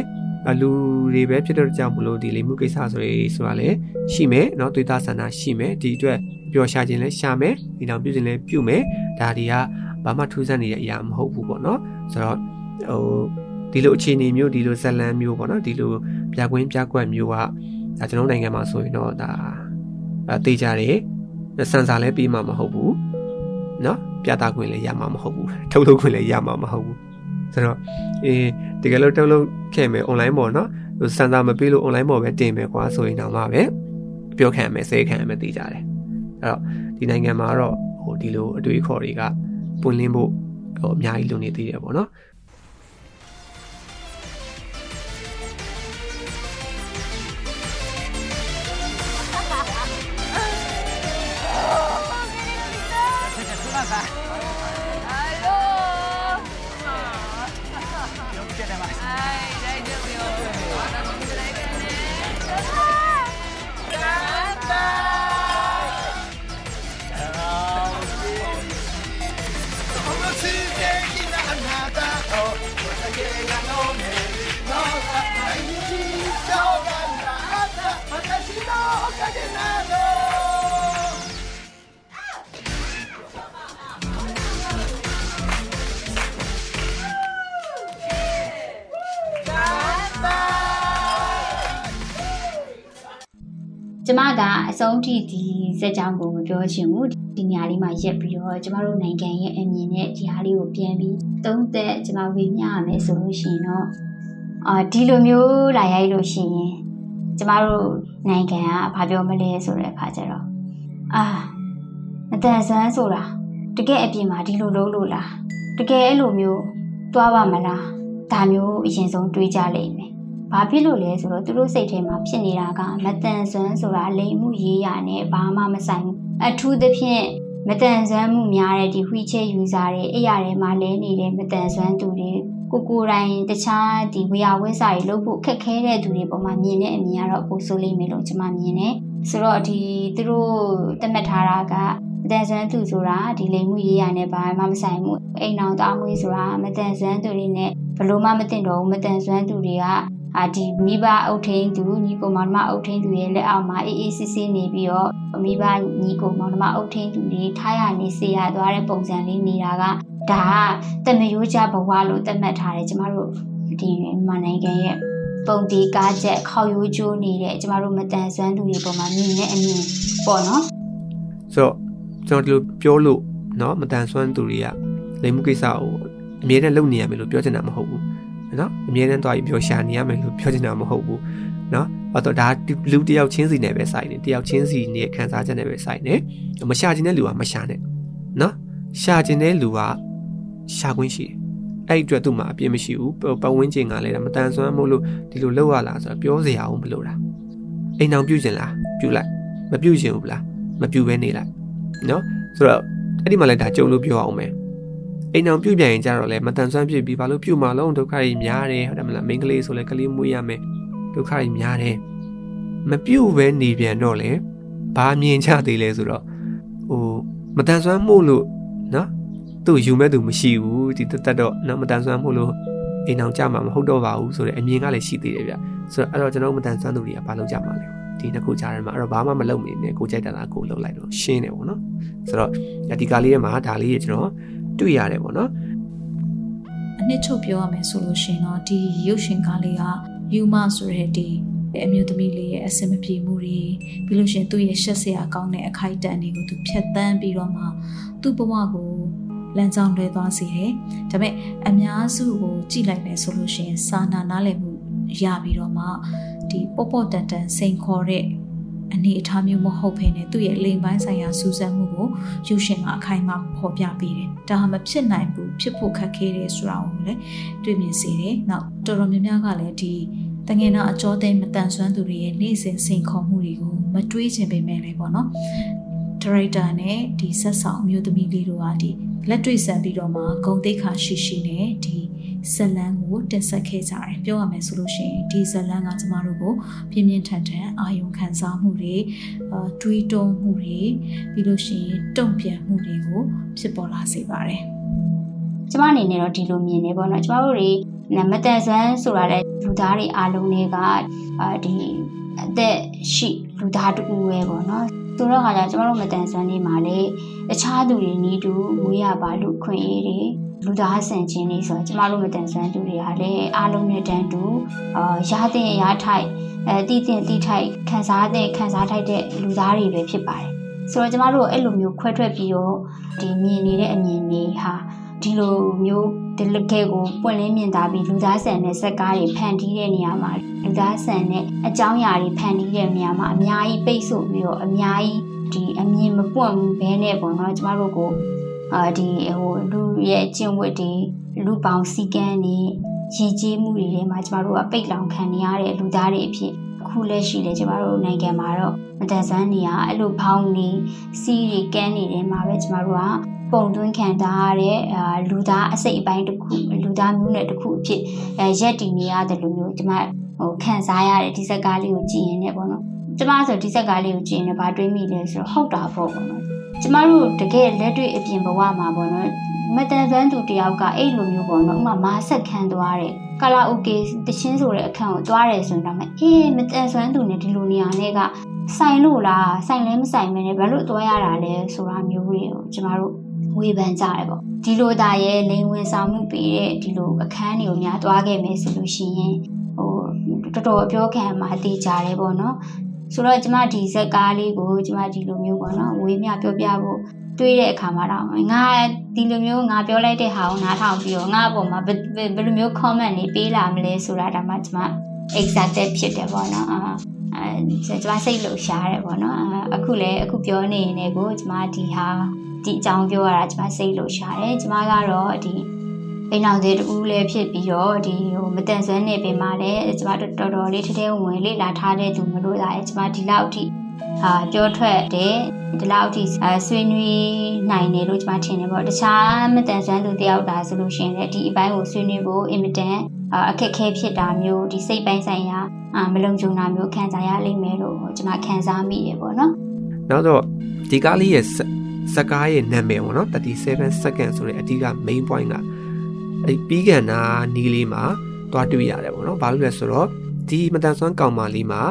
လူတွေပဲဖြစ်တဲ့ကြောင့်မလို့ဒီလိမ်မှုကိစ္စဆိုရေးဆိုတာလည်းရှိမယ်เนาะသွေးသားဆန္ဒရှိမယ်ဒီအတွက်ပျော်ရှာခြင်းလည်းရှာမယ်ဒီနောက်ပြုခြင်းလည်းပြုမယ်ဒါတွေကဘာမှထူးဆန်းနေတဲ့အရာမဟုတ်ဘူးပေါ့နော်ဆိုတော့ဟိုဒီလိုအခြေအနေမျိုးဒီလိုဇလန်မျိုးပေါ့နော်ဒီလိုပြကွင်းပြကွက်မျိုးကဒါကျွန်တော်နိုင်ငံမှာဆိုရင်တော့ဒါအဲတေးကြတယ်စံစာလည်းပြီးမှမဟုတ်ဘူး နော်ပြသခွင့်လည်းရမှာမဟုတ်ဘူးထုတ်လုပ်ခွင့်လည်းရမှာမဟုတ်ဘူးဆိုတော့အေးတကယ်လို့ထုတ်လုပ်ခဲ့မယ် online ပေါ်နော်စံစာမပေးလို့ online ပေါ်ပဲတင်မယ်ကွာဆိုရင်တော့မှပဲပြောခံမယ်စေခံမယ်သိကြတယ်အဲ့တော့ဒီနိုင်ငံမှာတော့ဟိုဒီလိုအတွေ့အခေါ်တွေကပွင့်လင်းဖို့ဟိုအများကြီးလုံနေသေးတယ်ပေါ့နော် ကျမကအဆုံးထိဒီစက်ကြောင်းကိုမပြောချင်ဘူးဒီနေရာလေးမှာရက်ပြီးတော့ကျမတို့နိုင်ငံရဲ့အမြင်နဲ့ဒီဟာလေးကိုပြန်ပြီးသုံးသက်ကျမဝေမျှရမယ်ဆိုလို့ရှိရင်တော့အာဒီလိုမျိုးလာရိုက်လို့ရှိရင်ကျမတို့နိုင်ငံကဘာပြောမလဲဆိုတဲ့အခါကျတော့အာမတန်ဆန်းဆိုတာတကယ်အပြင်မှာဒီလိုလုပ်လို့လားတကယ်အဲ့လိုမျိုးသွားပါမလားဒါမျိုးအရင်ဆုံးတွေးကြလိမ့်မယ် ဘာဖြစ်လို့လဲဆိုတော့သူတို့စိတ်ထဲမှာဖြစ်နေတာကမတန်ဆွမ်းဆိုတာလိမ်မှုရေးရနဲ့ဘာမှမဆိုင်ဘူးအထူးသဖြင့်မတန်ဆွမ်းမှုများတဲ့ဒီ wheelchair user တွေအဲ့ရထဲမှာလဲနေတဲ့မတန်ဆွမ်းသူတွေကိုကိုယ်တိုင်တခြားဒီဝေယဝိစာတွေလုပ်ဖို့ခက်ခဲတဲ့သူတွေပေါ်မှာမြင်တဲ့အမြင်ကတော့ပိုဆိုးလိမ့်မယ်လို့ကျွန်မမြင်တယ်ဆိုတော့ဒီသူတို့တတ်မှတ်ထားတာကမတန်ဆွမ်းသူဆိုတာဒီလိမ်မှုရေးရနဲ့ဘာမှမဆိုင်ဘူးအိမ်အောင်သားမွေးဆိုတာမတန်ဆွမ်းသူတွေနဲ့ဘလို့မှမသိတော့ဘူးမတန်ဆွမ်းသူတွေက အာဒီမိဘအုပ်ထိန်သူညီကိုမောင်နှမအုပ်ထိန်သူရဲ့လက်အောက်မှာအေးအေးဆေးဆေးနေပြီးတော့မိဘညီကိုမောင်နှမအုပ်ထိန်သူတွေထားရနေစေရသွားတဲ့ပုံစံလေးနေတာကဒါကတမယိုးကြဘဝလို့သတ်မှတ်ထားတယ်ကျမတို့ဒီမြန်မာနိုင်ငံရဲ့ပုံတီကားချက်ခေါရိုးကျိုးနေတဲ့ကျမတို့မတန်ဆွမ်းသူတွေပေါ်မှာမြင်တဲ့အမြင်ပေါ့နော်ဆိုတော့ကျွန်တော်ဒီလိုပြောလို့เนาะမတန်ဆွမ်းသူတွေကလိမ်မှုကိစ္စကို အမြဲတမ်းလုံနေရမယ်လို့ပြောချင်တာမဟုတ်ဘူး နော်အမြဲတမ်းသွားပြီးပြောရှာနေရမယ်လို့ပြောချင်တာမဟုတ်ဘူးနော်အဲ့တော့ဒါလူတယောက်ချင်းစီနဲ့ပဲဆိုင်နေတယောက်ချင်းစီနဲ့ခံစားချက်နဲ့ပဲဆိုင်နေမရှာခြင်းတဲ့လူကမရှာနဲ့နော်ရှာခြင်းတဲ့လူကရှာခွင့်ရှိတယ်အဲ့အတွက်သူ့မှာအပြစ်မရှိဘူးပတ်ဝန်းကျင်ကလည်းမတန်ဆွမ်းမို့လို့ဒီလိုလောက်ရလားဆိုတော့ပြောစရာအောင်မလိုတာအိမ်အောင်ပြုတ်ကျင်လားပြုတ်လိုက်မပြုတ်ကျင်ဘူးလားမပြုတ်ပဲနေလိုက်နော်ဆိုတော့အဲ့ဒီမှာလည်းဒါကြုံလို့ပြောအောင်မယ် အိမ်အောင်ပြုတ်ပြန်ရင်ကြတော့လေမတန်ဆွမ်းဖြစ်ပြီးဘာလို့ပြုတ်မှလုံးဒုက္ခကြီးများတယ်ဟုတ်တယ်မလားမိန်းကလေးဆိုလဲကလေးမွေးရမယ်ဒုက္ခကြီးများတယ်မပြုတ်ပဲနေပြန်တော့လေဘာမြင်ချသေးလဲဆိုတော့ဟိုမတန်ဆွမ်းမှုလို့နော်သူ့ယူမဲ့သူမရှိဘူးဒီတတ်တော့နော်မတန်ဆွမ်းမှုလို့အိမ်အောင်ကြမှာမဟုတ်တော့ပါဘူးဆိုတဲ့အမြင်ကလည်းရှိသေးတယ်ဗျဆိုတော့အဲ့တော့ကျွန်တော်မတန်ဆွမ်းသူတွေကဘာလုပ်ကြမှာလဲဒီနှစ်ခုကြားထဲမှာအဲ့တော့ဘာမှမလုပ်နေနဲ့ကိုကြိုက်တာလားကိုလုပ်လိုက်တော့ရှင်းတယ်ပေါ့နော်ဆိုတော့ဒီကားလေးထဲမှာဒါလေးကျွန်တော် တွေ့ရတယ်ပေါ့နော်အနှစ်ချုပ်ပြောရမယ်ဆိုလို့ရှင်တော့ဒီရုပ်ရှင်ကားလေးကယူမဆိုတဲ့ဒီအမျိုးသမီးလေးရဲ့အစင်မပြေမှုတွေပြီးလို့ရှင်သူ့ရဲ့ရှက်စရာကောင်းတဲ့အခိုက်အတန့်တွေကိုသူဖြတ်တန်းပြီးတော့မှသူ့ဘဝကိုလမ်းကြောင်းလွဲသွားစေတယ်။ဒါပေမဲ့အများစုကိုကြည့်လိုက်မယ်ဆိုလို့ရှိရင်စာနာနားလည်မှုရပြီးတော့မှဒီပေါ့ပေါ့တန်တန်စိန်ခေါ်တဲ့ အနေအထားမျိုးမဟုတ်ဘဲနဲ့သူ့ရဲ့လိမ်ပိုင်းဆိုင်ရာစူးစမ်းမှုကိုယူရှင်ကအခိုင်အမာဖော်ပြပေးတယ်။ဒါဟာမဖြစ်နိုင်ဘူးဖြစ်ဖို့ခက်ခဲတယ်ဆိုတာကိုလည်းတွေ့မြင်စေတယ်။နောက်တော်တော်များများကလည်းဒီတငယ်နာအကျော်သိမ်းမတန်ဆွမ်းသူတွေရဲ့နေ့စဉ်စိန်ခေါ်မှုတွေကိုမတွေးချင်ပေမဲ့လည်းပေါ့နော်။ဒါရိုက်တာနဲ့ဒီဆက်ဆောင်အမျိုးသမီးလေးတို့ကဒီလက်တွေ့ဆန်ပြီးတော့မှဂုံတိတ်ခါရှိရှိနဲ့ဒီ ဇလန်းကိုတင်ဆက်ခဲ့ကြတယ်ပြောရမယ်ဆိုလို့ရှိရင်ဒီဇလန်းကကျမတို့ကိုပြင်းပြင်းထန်ထန်အာယုံခံစားမှုတွေအာတွေးတောမှုတွေပြီးလို့ရှိရင်တုံ့ပြန်မှုတွေကိုဖြစ်ပေါ်လာစေပါတယ်ကျမအနေနဲ့တော့ဒီလိုမြင်နေပေါ့နော်ကျမတို့တွေမတန်ဆန်းဆိုတာတဲ့လူသားတွေအားလုံးတွေကအာဒီအသက်ရှိလူသားတူပဲပေါ့နော်ဆိုတော့ခါကျကျမတို့မတန်ဆွမ်းနေမှာလေတခြားသူတွေနီးတူမွေးရပါလူခွင့်ရေးတွေ လူသားဆန်ခြင်းတွေဆိုတော့ကျမတို့မတန်ဆွမ်းသူတွေကလည်းအားလုံးနဲ့တန်းတူအာရတဲ့ရထိုက်အဲတည်တင်တည်ထိုက်ခံစားတဲ့ခံစားထိုက်တဲ့လူသားတွေပဲဖြစ်ပါတယ်ဆိုတော့ကျမတို့အဲ့လိုမျိုးခွဲထွက်ပြီးတော့ဒီမြင်နေတဲ့အမြင်တွေဟာဒီလိုမျိုးဒီလကဲကိုပွင့်လင်းမြင်သာပြီးလူသားဆန်တဲ့စက်ကားတွေဖန်တီးတဲ့နေရာမှာလူသားဆန်တဲ့အကြောင်းအရာတွေဖန်တီးတဲ့နေရာမှာအများကြီးပိတ်ဆို့ပြီးတော့အများကြီးဒီအမြင်မပွင့်ဘူးဘဲနဲ့ပေါ့နော်ကျမတို့ကို အာဒီဟိုလူရဲ့ကျင့်ဝတ်တွေလူပေါင်းစည်းကမ်းတွေရည်ကြီးမှုတွေထဲမှာကျမတို့ကပိတ်လောင်ခံနေရတဲ့လူသားတွေအဖြစ်အခုလက်ရှိလေကျမတို့နိုင်ငံမှာတော့မတန်ဆန်းနေရအဲ့လိုဖောင်းနေစီးတွေကန်းနေတဲ့မှာပဲကျမတို့ကပုံသွင်းခံထားရတဲ့အာလူသားအစိတ်အပိုင်းတစ်ခုလူသားမျိုးနဲ့တစ်ခုအဖြစ်အဲရက်တည်နေရတယ်လို့မျိုးကျမဟိုခံစားရတဲ့ဒီဇက်ကားလေးကိုကြည့်ရင်လည်းပေါ့နော်ကျမဆိုဒီဇက်ကားလေးကိုကြည့်ရင်လည်းဘာတွေးမိလဲဆိုတော့ဟုတ်တာပေါ့ပေါ့နော် ကျမတို့တကယ်လက်တွေ့အပြင်ဘဝမှာပေါ့နော်မတန်ဆန်းသူတယောက်ကအဲ့လိုမျိုးပေါ့နော်ဥမာမာဆက်ခံသွားတယ်ကာလာအိုကေတချင်းဆိုတဲ့အခန်းကိုသွားတယ်ဆိုရင်တော့အေးမတန်ဆန်းသူနဲ့ဒီလိုနေရာနဲ့ကဆိုင်လို့လားဆိုင်လဲမဆိုင်မနဲ့ဘာလို့သွားရတာလဲဆိုတာမျိုးတွေကိုကျမတို့ဝေဖန်ကြတယ်ပေါ့ဒီလိုသားရဲ့လိန်ဝင်ဆောင်မှုပေးတဲ့ဒီလိုအခန်းတွေကိုများသွားခဲ့မယ်ဆိုလို့ရှိရင်ဟိုတော်တော်အပြောခံမှတည်ကြတယ်ပေါ့နော် ဆိုတော့ကျမဒီဇက်ကားလေးကိုကျမဒီလိုမျိုးပေါ့နော်ဝေးမြပြောပြဖို့တွေးတဲ့အခါမှာတော့ငါဒီလိုမျိုးငါပြောလိုက်တဲ့ဟာကိုနားထောင်ပြီးတော့ငါ့အပေါ်မှာဘယ်လိုမျိုး comment တွေပေးလာမလဲဆိုတာဒါမှကျမ exacted ဖြစ်တယ်ပေါ့နော်အဲကျမစိတ်လှုပ်ရှားတယ်ပေါ့နော်အခုလည်းအခုပြောနေနေကိုကျမဒီဟာဒီအကြောင်းပြောရတာကျမစိတ်လှုပ်ရှားတယ်ကျမကတော့ဒီ အိမ်အောင်သေးတူလည်းဖြစ်ပြီးတော့ဒီဟိုမတန်ဆွမ်းနေပင်မှာလည်းကျမတော်တော်လေးထဲထဲဝင်လေ့လာထားတဲ့သူမလို့သားရဲ့ကျမဒီလောက်ထိဟာပြောထွက်တယ်ဒီလောက်ထိဆွေးနွေးနိုင်တယ်လို့ကျမထင်တယ်ပေါ့တခြားမတန်ဆွမ်းသူတယောက်တာဆိုလို့ရှိရင်လည်းဒီအပိုင်းကိုဆွေးနွေးဖို့အင်မတန်အခက်ခဲဖြစ်တာမျိုးဒီစိတ်ပိုင်းဆိုင်ရာမလုံခြုံတာမျိုးခံစားရလိမ့်မယ်လို့ကျမခံစားမိတယ်ပေါ့နော်နောက်တော့ဒီကားလေးရဲ့စကားရဲ့နာမည်ပေါ့နော်37 second ဆိုတဲ့အဓိက main point က အဲ့ပြီးကန်နာနီးလေးမှာတွားတွေ့ရတယ်ပေါ့နော်ဘာလို့လဲဆိုတော့ဒီမတန်ဆွမ်းကောင်မလေးမှာ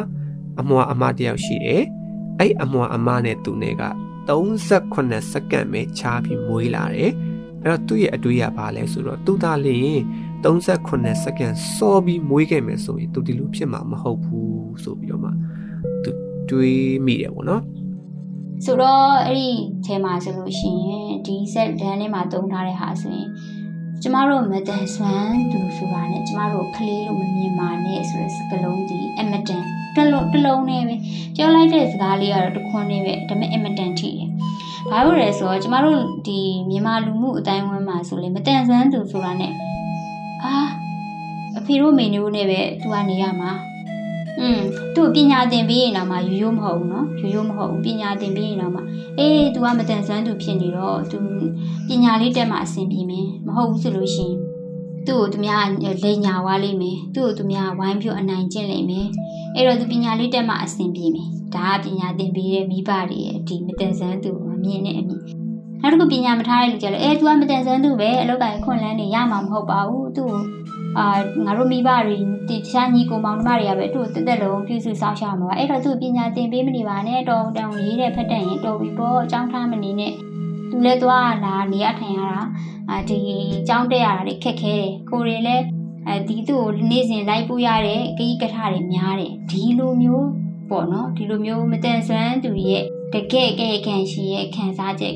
အမွာအမတယောက်ရှိတယ်အဲ့အမွာအမနဲ့သူနဲ့က38စက္ကန့်ပဲခြားပြီးမွေးလာတယ်အဲ့တော့သူ့ရဲ့အတွေ့အကြဘာလဲဆိုတော့သူသားလေး38စက္ကန့်စောပြီးမွေးခဲ့မယ်ဆိုရင်သူဒီလိုဖြစ်မှာမဟုတ်ဘူးဆိုပြီးတော့မှသူတွေးမိတယ်ပေါ့နော်ဆိုတော့အဲ့ဒီထဲမှာဆိုလို့ရှိရင်ဒီ set ဒန်းထဲမှာတုံးထားတဲ့ဟာဆိုရင် ကျမတို့မတန်ဆွမ်းသူဆိုတာနဲ့ကျမတို့ကလေးလို့မမြင်ပါနဲ့ဆိုတဲ့စကားလုံးဒီအမတန်တလုံးတလုံးနဲ့ပဲပြောလိုက်တဲ့စကားလေးကတော့တခွန်းနဲ့ပဲဒါပေမဲ့အမတန်ထိတယ်။ဘာလို့လဲဆိုတော့ကျမတို့ဒီမြန်မာလူမှုအတိုင်းဝန်းမှာဆိုလေမတန်ဆွမ်းသူဆိုတာနဲ့အာအဖေတို့မေနေတို့နဲ့ပဲသူကနေရမှာ อืมသူပညာသင်ပေးရင်တော့မှရိုးရိုးမဟုတ်ဘူးเนาะရိုးရိုးမဟုတ်ဘူးပညာသင်ပေးရင်တော့မှအေး तू ကမတန်ဆွမ်းသူဖြစ်နေတော့ तू ပညာလေးတက်မှအဆင်ပြေမယ်မဟုတ်ဘူးဆိုလို့ရှိရင်သူ့ကိုသူများလိန်ညာွားလိမ့်မယ်သူ့ကိုသူများဝိုင်းပြအနိုင်ကျင့်လိမ့်မယ်အဲ့တော့သူပညာလေးတက်မှအဆင်ပြေမယ်ဒါကပညာသင်ပေးတဲ့မိဘတွေရဲ့ဒီမတန်ဆွမ်းသူကိုမြင်တဲ့အမြင်နောက်တစ်ခုပညာမထားတဲ့လူကြလည်းအဲ तू ကမတန်ဆွမ်းသူပဲအလောက်ကခွန်လန်းနေရမှာမဟုတ်ပါဘူးသူ့ကို အာငါတို့မိဘတွေတခြားညီကိုမောင်နှမတွေကပဲသူ့ကိုတက်တက်လုံးပြုစုစောင့်ရှောက်မှာပါအဲ့တော့သူ့ပညာသင်ပေးမနေပါနဲ့တော်တောင်ရေးတဲ့ဖက်တန်ရင်တော်ပြီပေါ့အကြောင်းထားမနေနဲ့သူလည်းသွားလာနေရထိုင်ရတာအာဒီအကြောင်းတက်ရတာတွေခက်ခဲတယ်ကိုရီလည်းအဲဒီသူ့ကိုနေ့စဉ်လိုက်ပို့ရတဲ့ဂိကထတွေများတယ်ဒီလိုမျိုးပေါ့နော်ဒီလိုမျိုးမတန်ဆွမ်းသူရဲ့တကယ်ကဲခံရှင်ရဲ့ခံစားချက်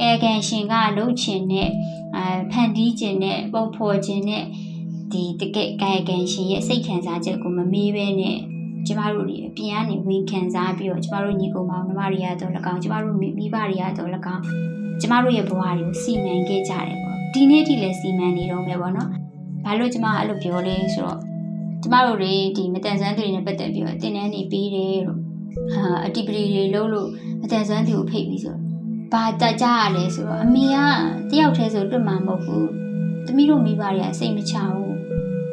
အဲခံရှင်ကလှုပ်ချင်တဲ့အဲဖန်တီးခြင်းနဲ့ပုံဖော်ခြင်းနဲ့ ဒီတကယ်ကာယကံရှင်ရဲ့စိတ်ခံစားချက်ကိုမမေးဘဲနဲ့ကျမတို့တွေအပြင်ကနေဝင်ခံစားပြီးတော့ကျမတို့ညီကောင်မောင်နှမတွေရတော့၎င်းကျမတို့မိဘတွေရတော့၎င်းကျမတို့ရဲ့ဘဝတွေကိုစီမံခဲ့ကြတယ်ပေါ့ဒီနေ့ထိလည်းစီမံနေတော့မယ်ပေါ့နော်ဘာလို့ကျမအဲ့လိုပြောလဲဆိုတော့ကျမတို့တွေဒီမတန်ဆန်းသူတွေနဲ့ပတ်သက်ပြီးတော့တင်တန်းနေပြီးတယ်လို့ဟာအတီပလီတွေလုံးလို့မတန်ဆန်းသူကိုဖိတ်ပြီးဆိုဘာတကြရလဲဆိုတော့အမေကတယောက်တည်းဆိုတွတ်မှာမဟုတ်ဘူးသမီးတို့မိဘတွေကစိတ်မချဘူး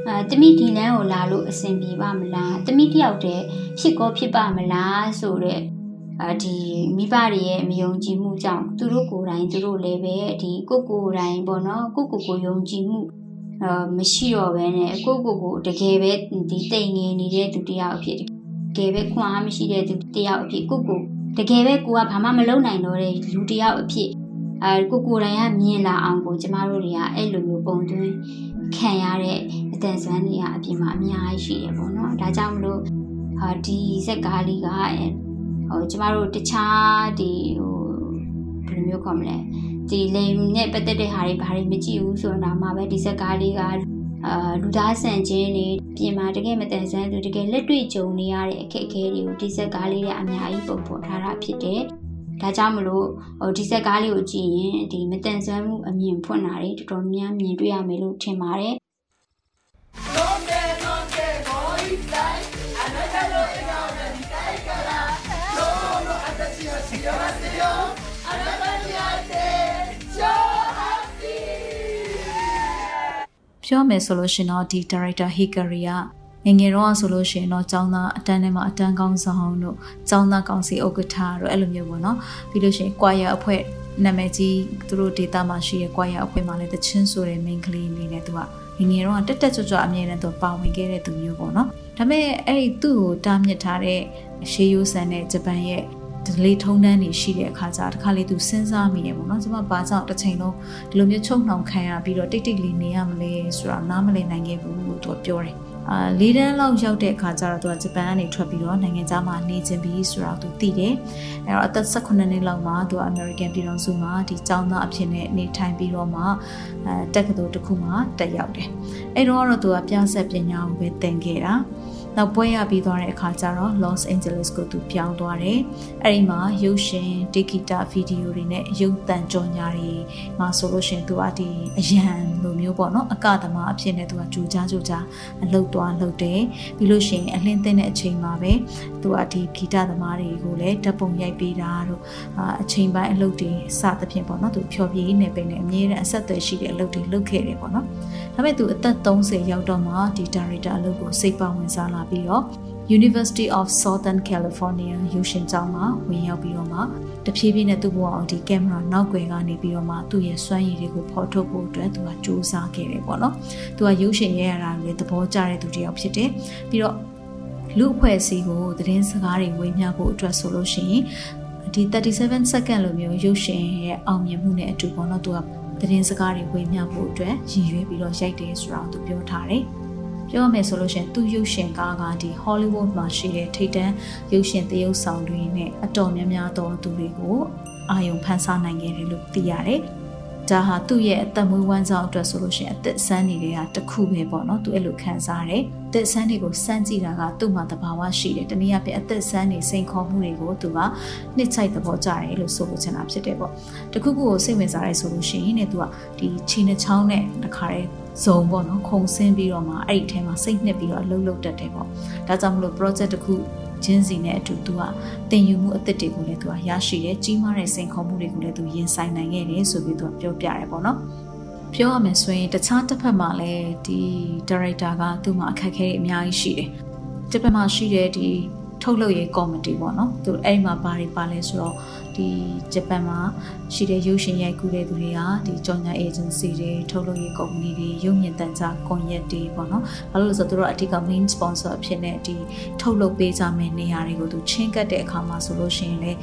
အဲတမိဒီလန်းကိုလာလို့အဆင်ပြေပါမလားတမိတယောက်တည်းဖြစ်ကောဖြစ်ပါမလားဆိုတော့အာဒီမိဘတွေရဲ့မယုံကြည်မှုကြောင့်သူတို့ကိုယ်တိုင်သူတို့လည်းပဲဒီကိုကိုယ်တိုင်ပေါ့နော်ကိုကိုကိုယုံကြည်မှုအာမရှိတော့ဘဲနဲ့ကိုကိုကိုတကယ်ပဲဒီတိမ်ငင်နေတဲ့သူတယောက်အဖြစ်တကယ်ပဲခွန်အားမရှိတဲ့သူတယောက်အဖြစ်ကိုကိုတကယ်ပဲကိုကဘာမှမလုပ်နိုင်တော့တဲ့လူတယောက်အဖြစ်အဲကိုကိုယ်တိုင်ကမြင်လာအောင်ကိုကျမတို့တွေကအဲ့လိုမျိုးပုံသွင်းခံရတဲ့အ တန်ဆွမ်းတွေကအပြင်မှာအများကြီးရှိတယ်ပေါ့နော်ဒါကြောင့်မလို့ဟာဒီဇက်ကားလေးကဟိုကျမတို့တခြားဒီဟိုဘယ်လိုမျိုးခေါ်မလဲဒီလိမ်နဲ့ပတ်သက်တဲ့ဟာတွေဘာတွေမကြည့်ဘူးဆိုတော့မှပဲဒီဇက်ကားလေးကအာလူသားဆန်ခြင်းတွေပြင်မာတကယ်မတန်ဆန်းသူတကယ်လက်တွေ့ကြုံနေရတဲ့အခက်အခဲတွေကိုဒီဇက်ကားလေးကအများကြီးပုံဖော်ထားတာဖြစ်တယ်ဒါကြောင့်မလို့ဟိုဒီဇက်ကားလေးကိုကြည့်ရင်ဒီမတန်ဆွမ်းမှုအမြင်ဖွင့်တာတွေတော်တော်များမြင်တွေ့ရမယ်လို့ထင်ပါတယ် ပြောမယ်ဆိုလို့ရှင်တော့ဒီ director Hikari ကငငယ်တော့ဆိုလို့ရှိရင်တော့ចောင်းသားအတန်းထဲမှာအတန်းကောင်းဆောင်တို့ចောင်းသားကောင်စီဥက္ကဋ္ဌတို့အဲ့လိုမျိုးပေါ့နော်ပြီးလို့ရှိရင် choir အဖွဲ့နာမည်ကြီးသူတို့ဒေတာမှာရှိတဲ့ choir အဖွဲ့မှာလည်းတချင်းဆိုတဲ့ main ကလေးအနေနဲ့သူက ငငယ်တော့တက်တက်ကြွကြွအမြဲတမ်းသူပါဝင်ခဲ့တဲ့သူမျိုးပေါ့နော်ဒါပေမဲ့အဲ့ဒီသူ့ကိုတားမြစ်ထားတဲ့ရှေးရိုးဆန်တဲ့ဂျပန်ရဲ့ဒလေးထုံးတန်းနေရှိတဲ့အခါကျတခါလေသူစဉ်းစားမိတယ်ပေါ့နော်ကျွန်မဘာကြောင့်တစ်ချိန်လုံးဒီလိုမျိုးချုပ်နှောင်ခံရပြီးတော့တိတ်တိတ်လေးနေရမလဲဆိုတာနားမလည်နိုင်ခဲ့ဘူးလို့သူပြောတယ် အာလေးတန်းလောက်ရောက်တဲ့အခါကျတော့သူကဂျပန်ကနေထွက်ပြီးတော့နိုင်ငံခြားမှာနေခြင်းပြီးဆိုတော့သူသိတယ်အဲတော့အသက်18နှစ်လောက်မှာသူကအမေရိကန်ပြည်ထောင်စုမှာဒီကျောင်းသားအဖြစ်နဲ့နေထိုင်ပြီးတော့မှအဲတက္ကသိုလ်တစ်ခုမှာတက်ရောက်တယ်အဲတော့တော့သူကပြဆက်ပညာကိုပဲသင်ခဲ့တာ နောက်ပွဲရပြီးသွားတဲ့အခါကျတော့ Los Angeles ကိုသူပြောင်းသွားတယ်။အဲဒီမှာရုပ်ရှင်တေဂီတာဗီဒီယိုတွေနဲ့ရုပ်သံကြော်ညာတွေမှာဆိုလို့ရှိရင်သူကဒီအရန်လိုမျိုးပေါ့နော်အကသမားအဖြစ်နဲ့သူကကြိုးကြားကြိုးကြားအလုပ်သွားလုပ်တယ်။ပြီးလို့ရှိရင်အလင်းသိတဲ့အချိန်မှာပဲသူကဒီဂီတသမားတွေကိုလည်းဓာတ်ပုံရိုက်ပေးတာတို့အချိန်ပိုင်းအလုပ်တွေစသဖြင့်ပေါ့နော်သူဖြောပြရေးနေပင်နဲ့အမြဲတမ်းအဆက်အသွယ်ရှိတဲ့အလုပ်တွေလုပ်ခဲ့တယ်ပေါ့နော်။ဒါပေမဲ့သူအသက်30ရောက်တော့မှဒီ director အလုပ်ကိုစိတ်ပါဝင်စားလာပြီးတော့ University of Southern California ရုပ်ရှင်ကျောင်းမှာဝင်ရောက်ပြီးတော့မှတဖြည်းဖြည်းနဲ့သူ့ဘဝအောင်ဒီကင်မရာနောက်ွယ်ကနေပြီးတော့မှသူ့ရဲ့စွမ်းရည်တွေကိုဖော်ထုတ်ဖို့အတွက်သူကစူးစမ်းခဲ့တယ်ပေါ့နော်။သူကရုပ်ရှင်ရဲရတာလေသဘောကျတဲ့သူတစ်ယောက်ဖြစ်တယ်။ပြီးတော့လူအဖွဲ့အစည်းကိုသတင်းစကားတွေဝေမျှဖို့အတွက်ဆိုလို့ရှိရင်ဒီ37 second လိုမျိုးရုပ်ရှင်ရဲ့အောင်မြင်မှုနဲ့အတူပေါ့နော်သူကသတင်းစကားတွေဝေမျှဖို့အတွက်ရည်ရွယ်ပြီးတော့ရိုက်တယ်ဆိုတာကိုသူပြောထားတယ်။ ပြောရမယ်ဆိုလို့ရှိရင်သူရုပ်ရှင်ကားကဒီ Hollywood မှာရှိတဲ့ထိပ်တန်းရုပ်ရှင်သရုပ်ဆောင်တွေနဲ့အတော်များများသောသူတွေကိုအာယုံဖန်ဆားနိုင်ခဲ့တယ်လို့သိရတယ်။ဒါဟာသူ့ရဲ့အသက်မွေးဝမ်းကြောင်းအတွက်ဆိုလို့ရှိရင်အသက်ဆန်းတွေကတခုပဲပေါ့နော်သူအဲ့လိုခံစားရတယ်အသက်ဆန်းတွေကိုစမ်းကြည့်တာကသူ့မှာတဘာဝရှိတယ်တနည်းအားဖြင့်အသက်ဆန်းတွေစိန်ခေါ်မှုတွေကိုသူကနှစ်ချိုက်သဘောကျတယ်လို့ဆိုလိုချင်တာဖြစ်တယ်ပေါ့တခုခုကိုစိတ်ဝင်စားရဲဆိုလို့ရှိရင်ねသူကဒီခြေနှချောင်းနဲ့တခါတည်း ဇုံပေါ့နော်ခုံဆင်းပြီးတော့မှအဲ့ဒီထဲမှာစိတ်နှစ်ပြီးတော့လှုပ်လှုပ်တတ်တယ်ပေါ့ဒါကြောင့်မလို့ project တခုချင်းစီနဲ့အတူသူကတင်ယူမှုအသစ်တွေကိုလည်းသူကရရှိတယ်ကြီးမားတဲ့စိန်ခေါ်မှုတွေကိုလည်းသူရင်ဆိုင်နိုင်ခဲ့တယ်ဆိုပြီးသူကပြောပြရဲပေါ့နော်ပြောရမယ်ဆိုရင်တခြားတစ်ဖက်မှာလည်းဒီဒါရိုက်တာကသူ့မှာအခက်အခဲတွေအများကြီးရှိတယ်။တစ်ဖက်မှာရှိတဲ့ဒီထုတ်လုပ်ရေးကော်မတီပေါ့နော်သူအဲ့ဒီမှာဘာတွေပါလဲဆိုတော့ ဒီဂျပန်မှာရှိတဲ့ရုပ်ရှင်ရိုက်ကူးတဲ့သူတွေကဒီကြော်ညာ agency တွေထုတ်လုပ်ရေးကုမ္ပဏီတွေရုပ်မြင်သံကြားကွန်ရက်တွေပေါ့နော်ဘာလို့လဲဆိုတော့သူတို့အထက်က main sponsor အဖြစ်နဲ့ဒီထုတ်လုပ်ပေးကြမယ့်နေရာတွေကိုသူချင်းကပ်တဲ့အခါမှာဆိုလို့ရှိရင်လည်း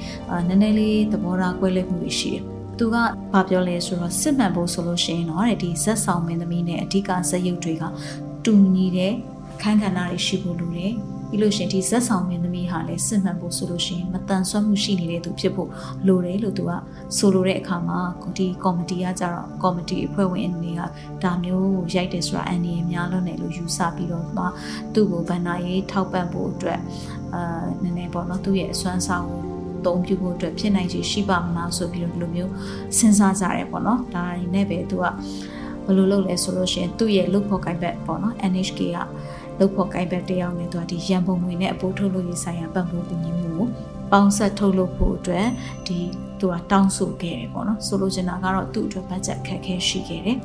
နည်းနည်းလေးသဘောထားကွဲလွဲမှုတွေရှိတယ်သူကဘာပြောလဲဆိုတော့စစ်မှန်ဖို့ဆိုလို့ရှိရင်တော့ဒီဇက်ဆောင်မင်းသမီးနဲ့အဓိကဇက်ရုပ်တွေကတူညီတဲ့အခန်းကဏ္ဍတွေရှိဖို့လိုတယ် ပြီးလို့ရှင်ဒီဇက်ဆောင်မင်းသမီးဟာလည်းစစ်မှန်ဖို့ဆိုလို့ရှိရင်မတန်ဆွမ်းမှုရှိနေတဲ့သူဖြစ်ဖို့လိုတယ်လို့သူကဆိုလိုတဲ့အခါမှာဒီကော်မတီကကြတော့ကော်မတီအဖွဲ့ဝင်တွေကဒါမျိုးရိုက်တယ်ဆိုတာအန်ဒီများလွန်းတယ်လို့ယူဆပြီးတော့မှသူ့ကိုဗန္နာရေးထောက်ပံ့ဖို့အတွက်အာနည်းနည်းပေါ့နော်သူ့ရဲ့အစွမ်းဆောင်ကိုသုံးပြုဖို့အတွက်ဖြစ်နိုင်ချေရှိပါမလားဆိုပြီးတော့ဒီလိုမျိုးစဉ်းစားကြရဲပေါ့နော်ဒါရင်းနဲ့ပဲသူကဘယ်လိုလုပ်လဲဆိုလို့ရှိရင်သူ့ရဲ့လုတ်ဖို့ကိုင်ဘက်ပေါ့နော် NHK က လုပ်ဖို့ကိုင်ဘက်တယောက်နဲ့သူကဒီရန်ပုံငွေနဲ့အပိုးထုတ်လို့ရေးဆိုင်ရာပတ်ဖို့ကူညီမှုကိုပေါင်းဆက်ထုတ်လုပ်ဖို့အတွက်ဒီသူကတောင်းဆိုခဲ့တယ်ပေါ့နော်ဆိုလိုချင်တာကတော့သူ့အတွက်ဘတ်ဂျက်အခက်အခဲရှိခဲ့တယ်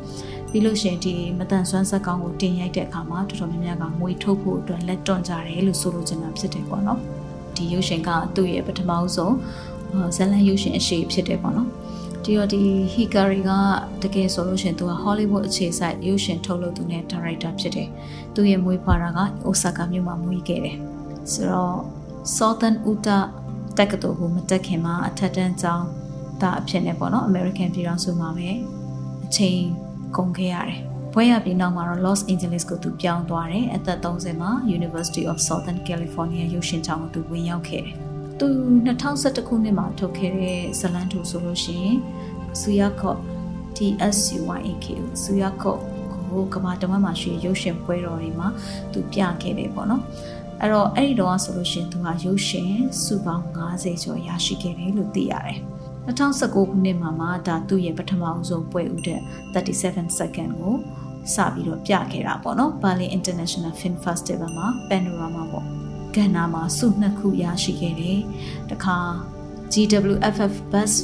ပြီးလို့ရှိရင်ဒီမတန်ဆွမ်းဆက်ကောင်းကိုတင်ရိုက်တဲ့အခါမှာတော်တော်များများကငွေထုတ်ဖို့အတွက်လက်တွန့်ကြတယ်လို့ဆိုလိုချင်တာဖြစ်တယ်ပေါ့နော်ဒီရုပ်ရှင်ကသူ့ရဲ့ပထမဆုံးဇလန်ရုပ်ရှင်အရှိဖြစ်တယ်ပေါ့နော် ဒီတော့ဒီ Hikari ကတကယ်ဆိုလို့ရှင်သူက Hollywood အခြေစိုက်ရုပ်ရှင်ထုတ်လုပ်သူနဲ့ director ဖြစ်တယ်။သူရဲ့မွေးဖွားတာက Osaka မြို့မှာမွေးခဲ့တယ်။ဆိုတော့ Southern Utah တက္ကသိုလ်ကိုမတက်ခင်မှာအထက်တန်းကျောင်းသားအဖြစ်နဲ့ပေါ့နော် American ပြည်ထောင်စုမှာပဲအချိန်ကုန်ခဲ့ရတယ်။ဘွဲရပြီးနောက်မှာတော့ Los Angeles ကိုသူပြောင်းသွားတယ်။အသက်30မှာ University of Southern California ရုပ်ရှင်ကျောင်းကိုသူဝင်ရောက်ခဲ့တယ်။ သူ2011ခုနှစ်မှာထုတ်ခဲ့တဲ့ဇလန်တူဆိုလို့ရှိရင်ဆူယာခော့ TSUYAK ဆူယာခော့ကိုကမ္ဘာတဝန်းမှာရှိရုပ်ရှင်ပွဲတော်တွေမှာသူပြခဲ့တယ်ပေါ့နော်အဲ့တော့အဲ့ဒီတော့ဆိုလို့ရှိရင်သူဟာရုပ်ရှင်စုပေါင်း90ကျော်ရရှိခဲ့တယ်လို့သိရတယ်2019ခုနှစ်မှာမှဒါသူ့ရဲ့ပထမအဆုံးပွဲဥတဲ့37 second ကိုစပြီးတော့ပြခဲ့တာပေါ့နော် Berlin International Film Festival မှာ Panorama ပေါ့ ကဏ္ဍမှာစုနှစ်ခုရရှိခဲ့တယ်။တခါ GWFF Best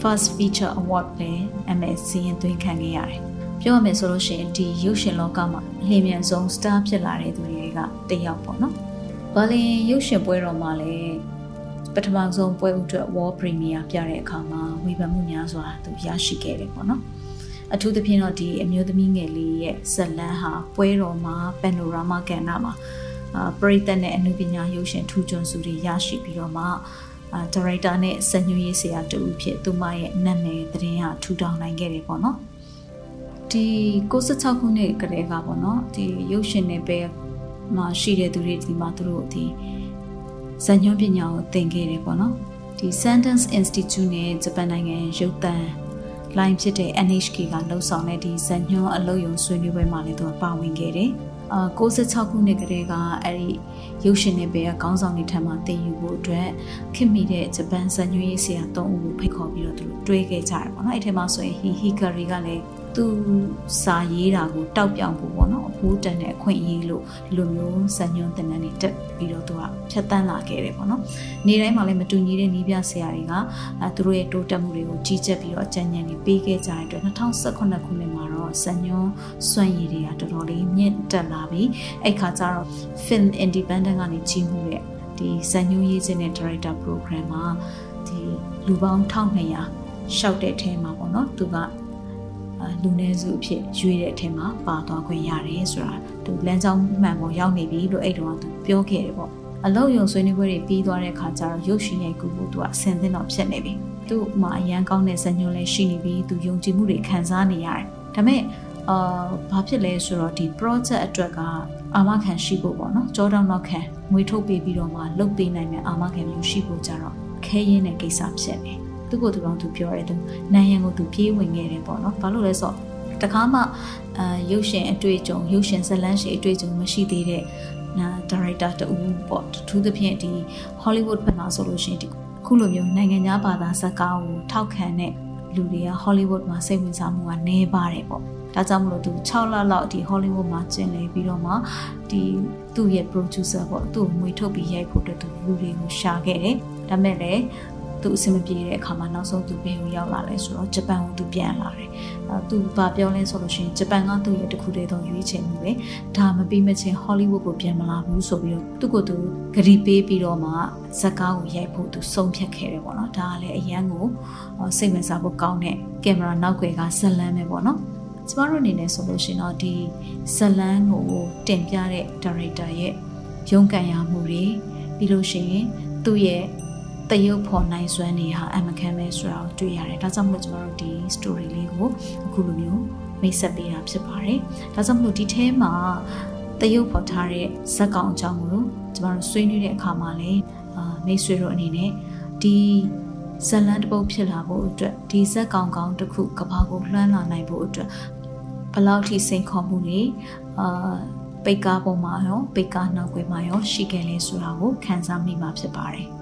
First Feature Award လည်း MSC ရင်သွင်းခံခဲ့ရတယ်။ပြောရမယ်ဆိုလို့ရှိရင်ဒီရုပ်ရှင်လောကမှာအလင်းမြန်ဆုံး star ဖြစ်လာတဲ့သူတွေကတယောက်ပေါ့နော်။ဘာလင်ရုပ်ရှင်ပွဲတော်မှာလည်းပထမဆုံးပွဲဥအတွက် World Premiere ပြတဲ့အခါမှာဝေဖန်မှုများစွာသူရရှိခဲ့တယ်ပေါ့နော်။အထူးသဖြင့်တော့ဒီအမျိုးသမီးငယ်လေးရဲ့ဇလန်းဟာပွဲတော်မှာ panorama ကဏ္ဍမှာ ပရိသတ်နဲ့အနုပညာရုပ်ရှင်ထူးချွန်စုတွေရရှိပြီးတော့မှအာဒါရိုက်တာနဲ့စံညွှန်းရေးဆရာတူဖြစ်သူမရဲ့နာမည်သတင်းဟာထူထောင်နိုင်ခဲ့တယ်ပေါ့နော်ဒီ96ခုနှစ်ကလေးကပေါ့နော်ဒီရုပ်ရှင်နဲ့ပဲမှာရှိတဲ့သူတွေဒီမှာသူတို့ဒီဇာညွှန်းပညာကိုသင်ခဲ့တယ်ပေါ့နော်ဒီ Sentence Institute နဲ့ဂျပန်နိုင်ငံရုပ်သံ line ဖြစ်တဲ့ NHK ကလှုပ်ဆောင်တဲ့ဒီဇာညွှန်းအလုပ်ရုံဆွေးနွေးပွဲမှာလည်းသူကပါဝင်ခဲ့တယ် အာ66ခုနှစ်ကတည်းကအဲ့ဒီရုပ်ရှင်နဲ့ပဲခေါင်းဆောင်တွေထံမှသင်ယူဖို့အတွက်ခင်မိတဲ့ဂျပန်ဇာညွှန်းရေးဆရာ၃ဦးကိုဖိတ်ခေါ်ပြီးတော့သူတို့တွဲခဲ့ကြရပါတော့။အဲ့ထဲမှာဆိုရင်ဟီဟီကာရီကလည်း သူစာရေးတာကိုတောက်ပြောင်ဖို့ပေါ့နော်အဖိုးတန်တဲ့အခွင့်အရေးလို့ဒီလိုမျိုးဇာညွှန်းတင်တဲ့နေတက်ပြီးတော့သူကဖြတ်တန်းလာခဲ့တယ်ပေါ့နော်။နေတိုင်းမှာလည်းမတူညီတဲ့နီးပြဆရာတွေကအဲသူတို့ရဲ့တိုးတက်မှုတွေကိုကြီးကြပ်ပြီးတော့အကြံဉာဏ်တွေပေးခဲ့ကြတဲ့အတွက်2018ခုနှစ်မှာတော့ဇာညွှန်းစွန့်ရည်တွေကတော်တော်လေးမြင့်တက်လာပြီးအဲ့ခါကျတော့ Film Independent ကနေကြီးမှုတဲ့ဒီဇာညွှန်းရေးခြင်းတဲ့ Director Program မှာဒီလူပေါင်း1200ရှောက်တဲ့အထဲမှာပေါ့နော်သူက လူနည်းစုအဖြစ်ရွေးတဲ့အထက်မှာပါသွားခွင့်ရတယ်ဆိုတာသူလမ်းကြောင်းမှန်ပေါ်ရောက်နေပြီလို့အဲ့တုန်းကသူပြောခဲ့တယ်ပေါ့အလောက်ယုံဆွေးနွေးပွဲတွေပြီးသွားတဲ့အခါကျတော့ရုပ်ရှင်ရိုက်ကူဖို့သူကအဆင်သင့်တော့ဖြစ်နေပြီသူ့မှာအရန်ကောင်းတဲ့ဇာညွှန်းလည်းရှိနေပြီသူယုံကြည်မှုတွေခံစားနေရတယ်ဒါပေမဲ့အာဘာဖြစ်လဲဆိုတော့ဒီ project အတွက်ကအာမခံရှိဖို့ပေါ့နော်ကြောတောင်းတော့ခံငွေထုတ်ပေးပြီးတော့မှလုပ်ပေးနိုင်မယ့်အာမခံမျိုးရှိဖို့ကြတော့ခဲရင်းတဲ့ကိစ္စဖြစ်နေ သူ့ကိုယ်သူတော်သူပြောတယ်သူနိုင်ရန်ကိုသူပြေးဝင်ခဲ့တယ်ပေါ့နော်ဘာလို့လဲဆိုတော့တခါမှအာရုပ်ရှင်အတွေ့အကြုံရုပ်ရှင်ဇလန်းရှင်အတွေ့အကြုံမရှိသေးတဲ့နာဒါရိုက်တာတူပေါ့ထူးသဖြင့်ဒီ Hollywood ဘက်မှာဆိုလို့ရှိရင်ဒီခုလိုမျိုးနိုင်ငံခြားဘာသာဇာတ်ကားကိုထောက်ခံတဲ့လူတွေက Hollywood မှာစိတ်ဝင်စားမှုကနည်းပါတယ်ပေါ့ဒါကြောင့်မလို့သူ6လလောက်ဒီ Hollywood မှာကျင်လည်ပြီးတော့မှဒီသူ့ရဲ့ producer ပေါ့သူ့ကိုငွေထုတ်ပြီးရိုက်ဖို့အတွက်သူလူတွေကိုရှာခဲ့တယ်ဒါမဲ့လည်း သူအဆင်မပြေတဲ့အခါမှာနောက်ဆုံးသူဘယ်ကိုရောက်လာလဲဆိုတော့ဂျပန်ကိုသူပြန်လာတယ်။အဲသူဘာပြောလဲဆိုလို့ရှိရင်ဂျပန်ကသူ့ရဲ့တခုတည်းသောရွေးချယ်မှုပဲ။ဒါမပြီးမချင်းဟောလိဝုဒ်ကိုပြန်မလာဘူးဆိုပြီးတော့သူ့ကိုသူဂရီပေးပြီးတော့မှဇက်ကားကိုရိုက်ဖို့သူဆုံးဖြတ်ခဲ့တယ်ပေါ့နော်။ဒါကလည်းအရန်ကိုစိတ်ဝင်စားဖို့ကောင်းတဲ့ကင်မရာနောက်ွယ်ကဇလန်းပဲပေါ့နော်။ကျမတို့အနေနဲ့ဆိုလို့ရှိရင်တော့ဒီဇလန်းကိုတင်ပြတဲ့ဒါရိုက်တာရဲ့ရုန်းကန်ရမှုတွေပြီးလို့ရှိရင်သူ့ရဲ့ တရုပ်ဖော်နိုင်စွမ်းနေဟာအမခံပဲဆိုတာကိုတွေ့ရတယ်။ဒါကြောင့်မို့ကျွန်တော်တို့ဒီ story လေးကိုအခုလိုမျိုးမိတ်ဆက်ပေးတာဖြစ်ပါတယ်။ဒါကြောင့်မို့ဒီထဲမှာတရုပ်ဖော်ထားတဲ့ဇက်ကောင်အကြောင်းကိုကျွန်တော်တို့ဆွေးနွေးတဲ့အခါမှာလည်းအာမိတ်ဆွေတို့အနေနဲ့ဒီဇလန်တပုတ်ဖြစ်လာဖို့အတွက်ဒီဇက်ကောင်ကောင်တစ်ခုကဘာကိုလှမ်းလာနိုင်ဖို့အတွက်ဘလောက်ထိစိန်ခေါ်မှုတွေအာပိတ်ကားပေါ်မှာရောပိတ်ကားနောက်ွယ်မှာရောရှိခဲ့လဲဆိုတာကိုခန်းစားမိမှာဖြစ်ပါတယ်။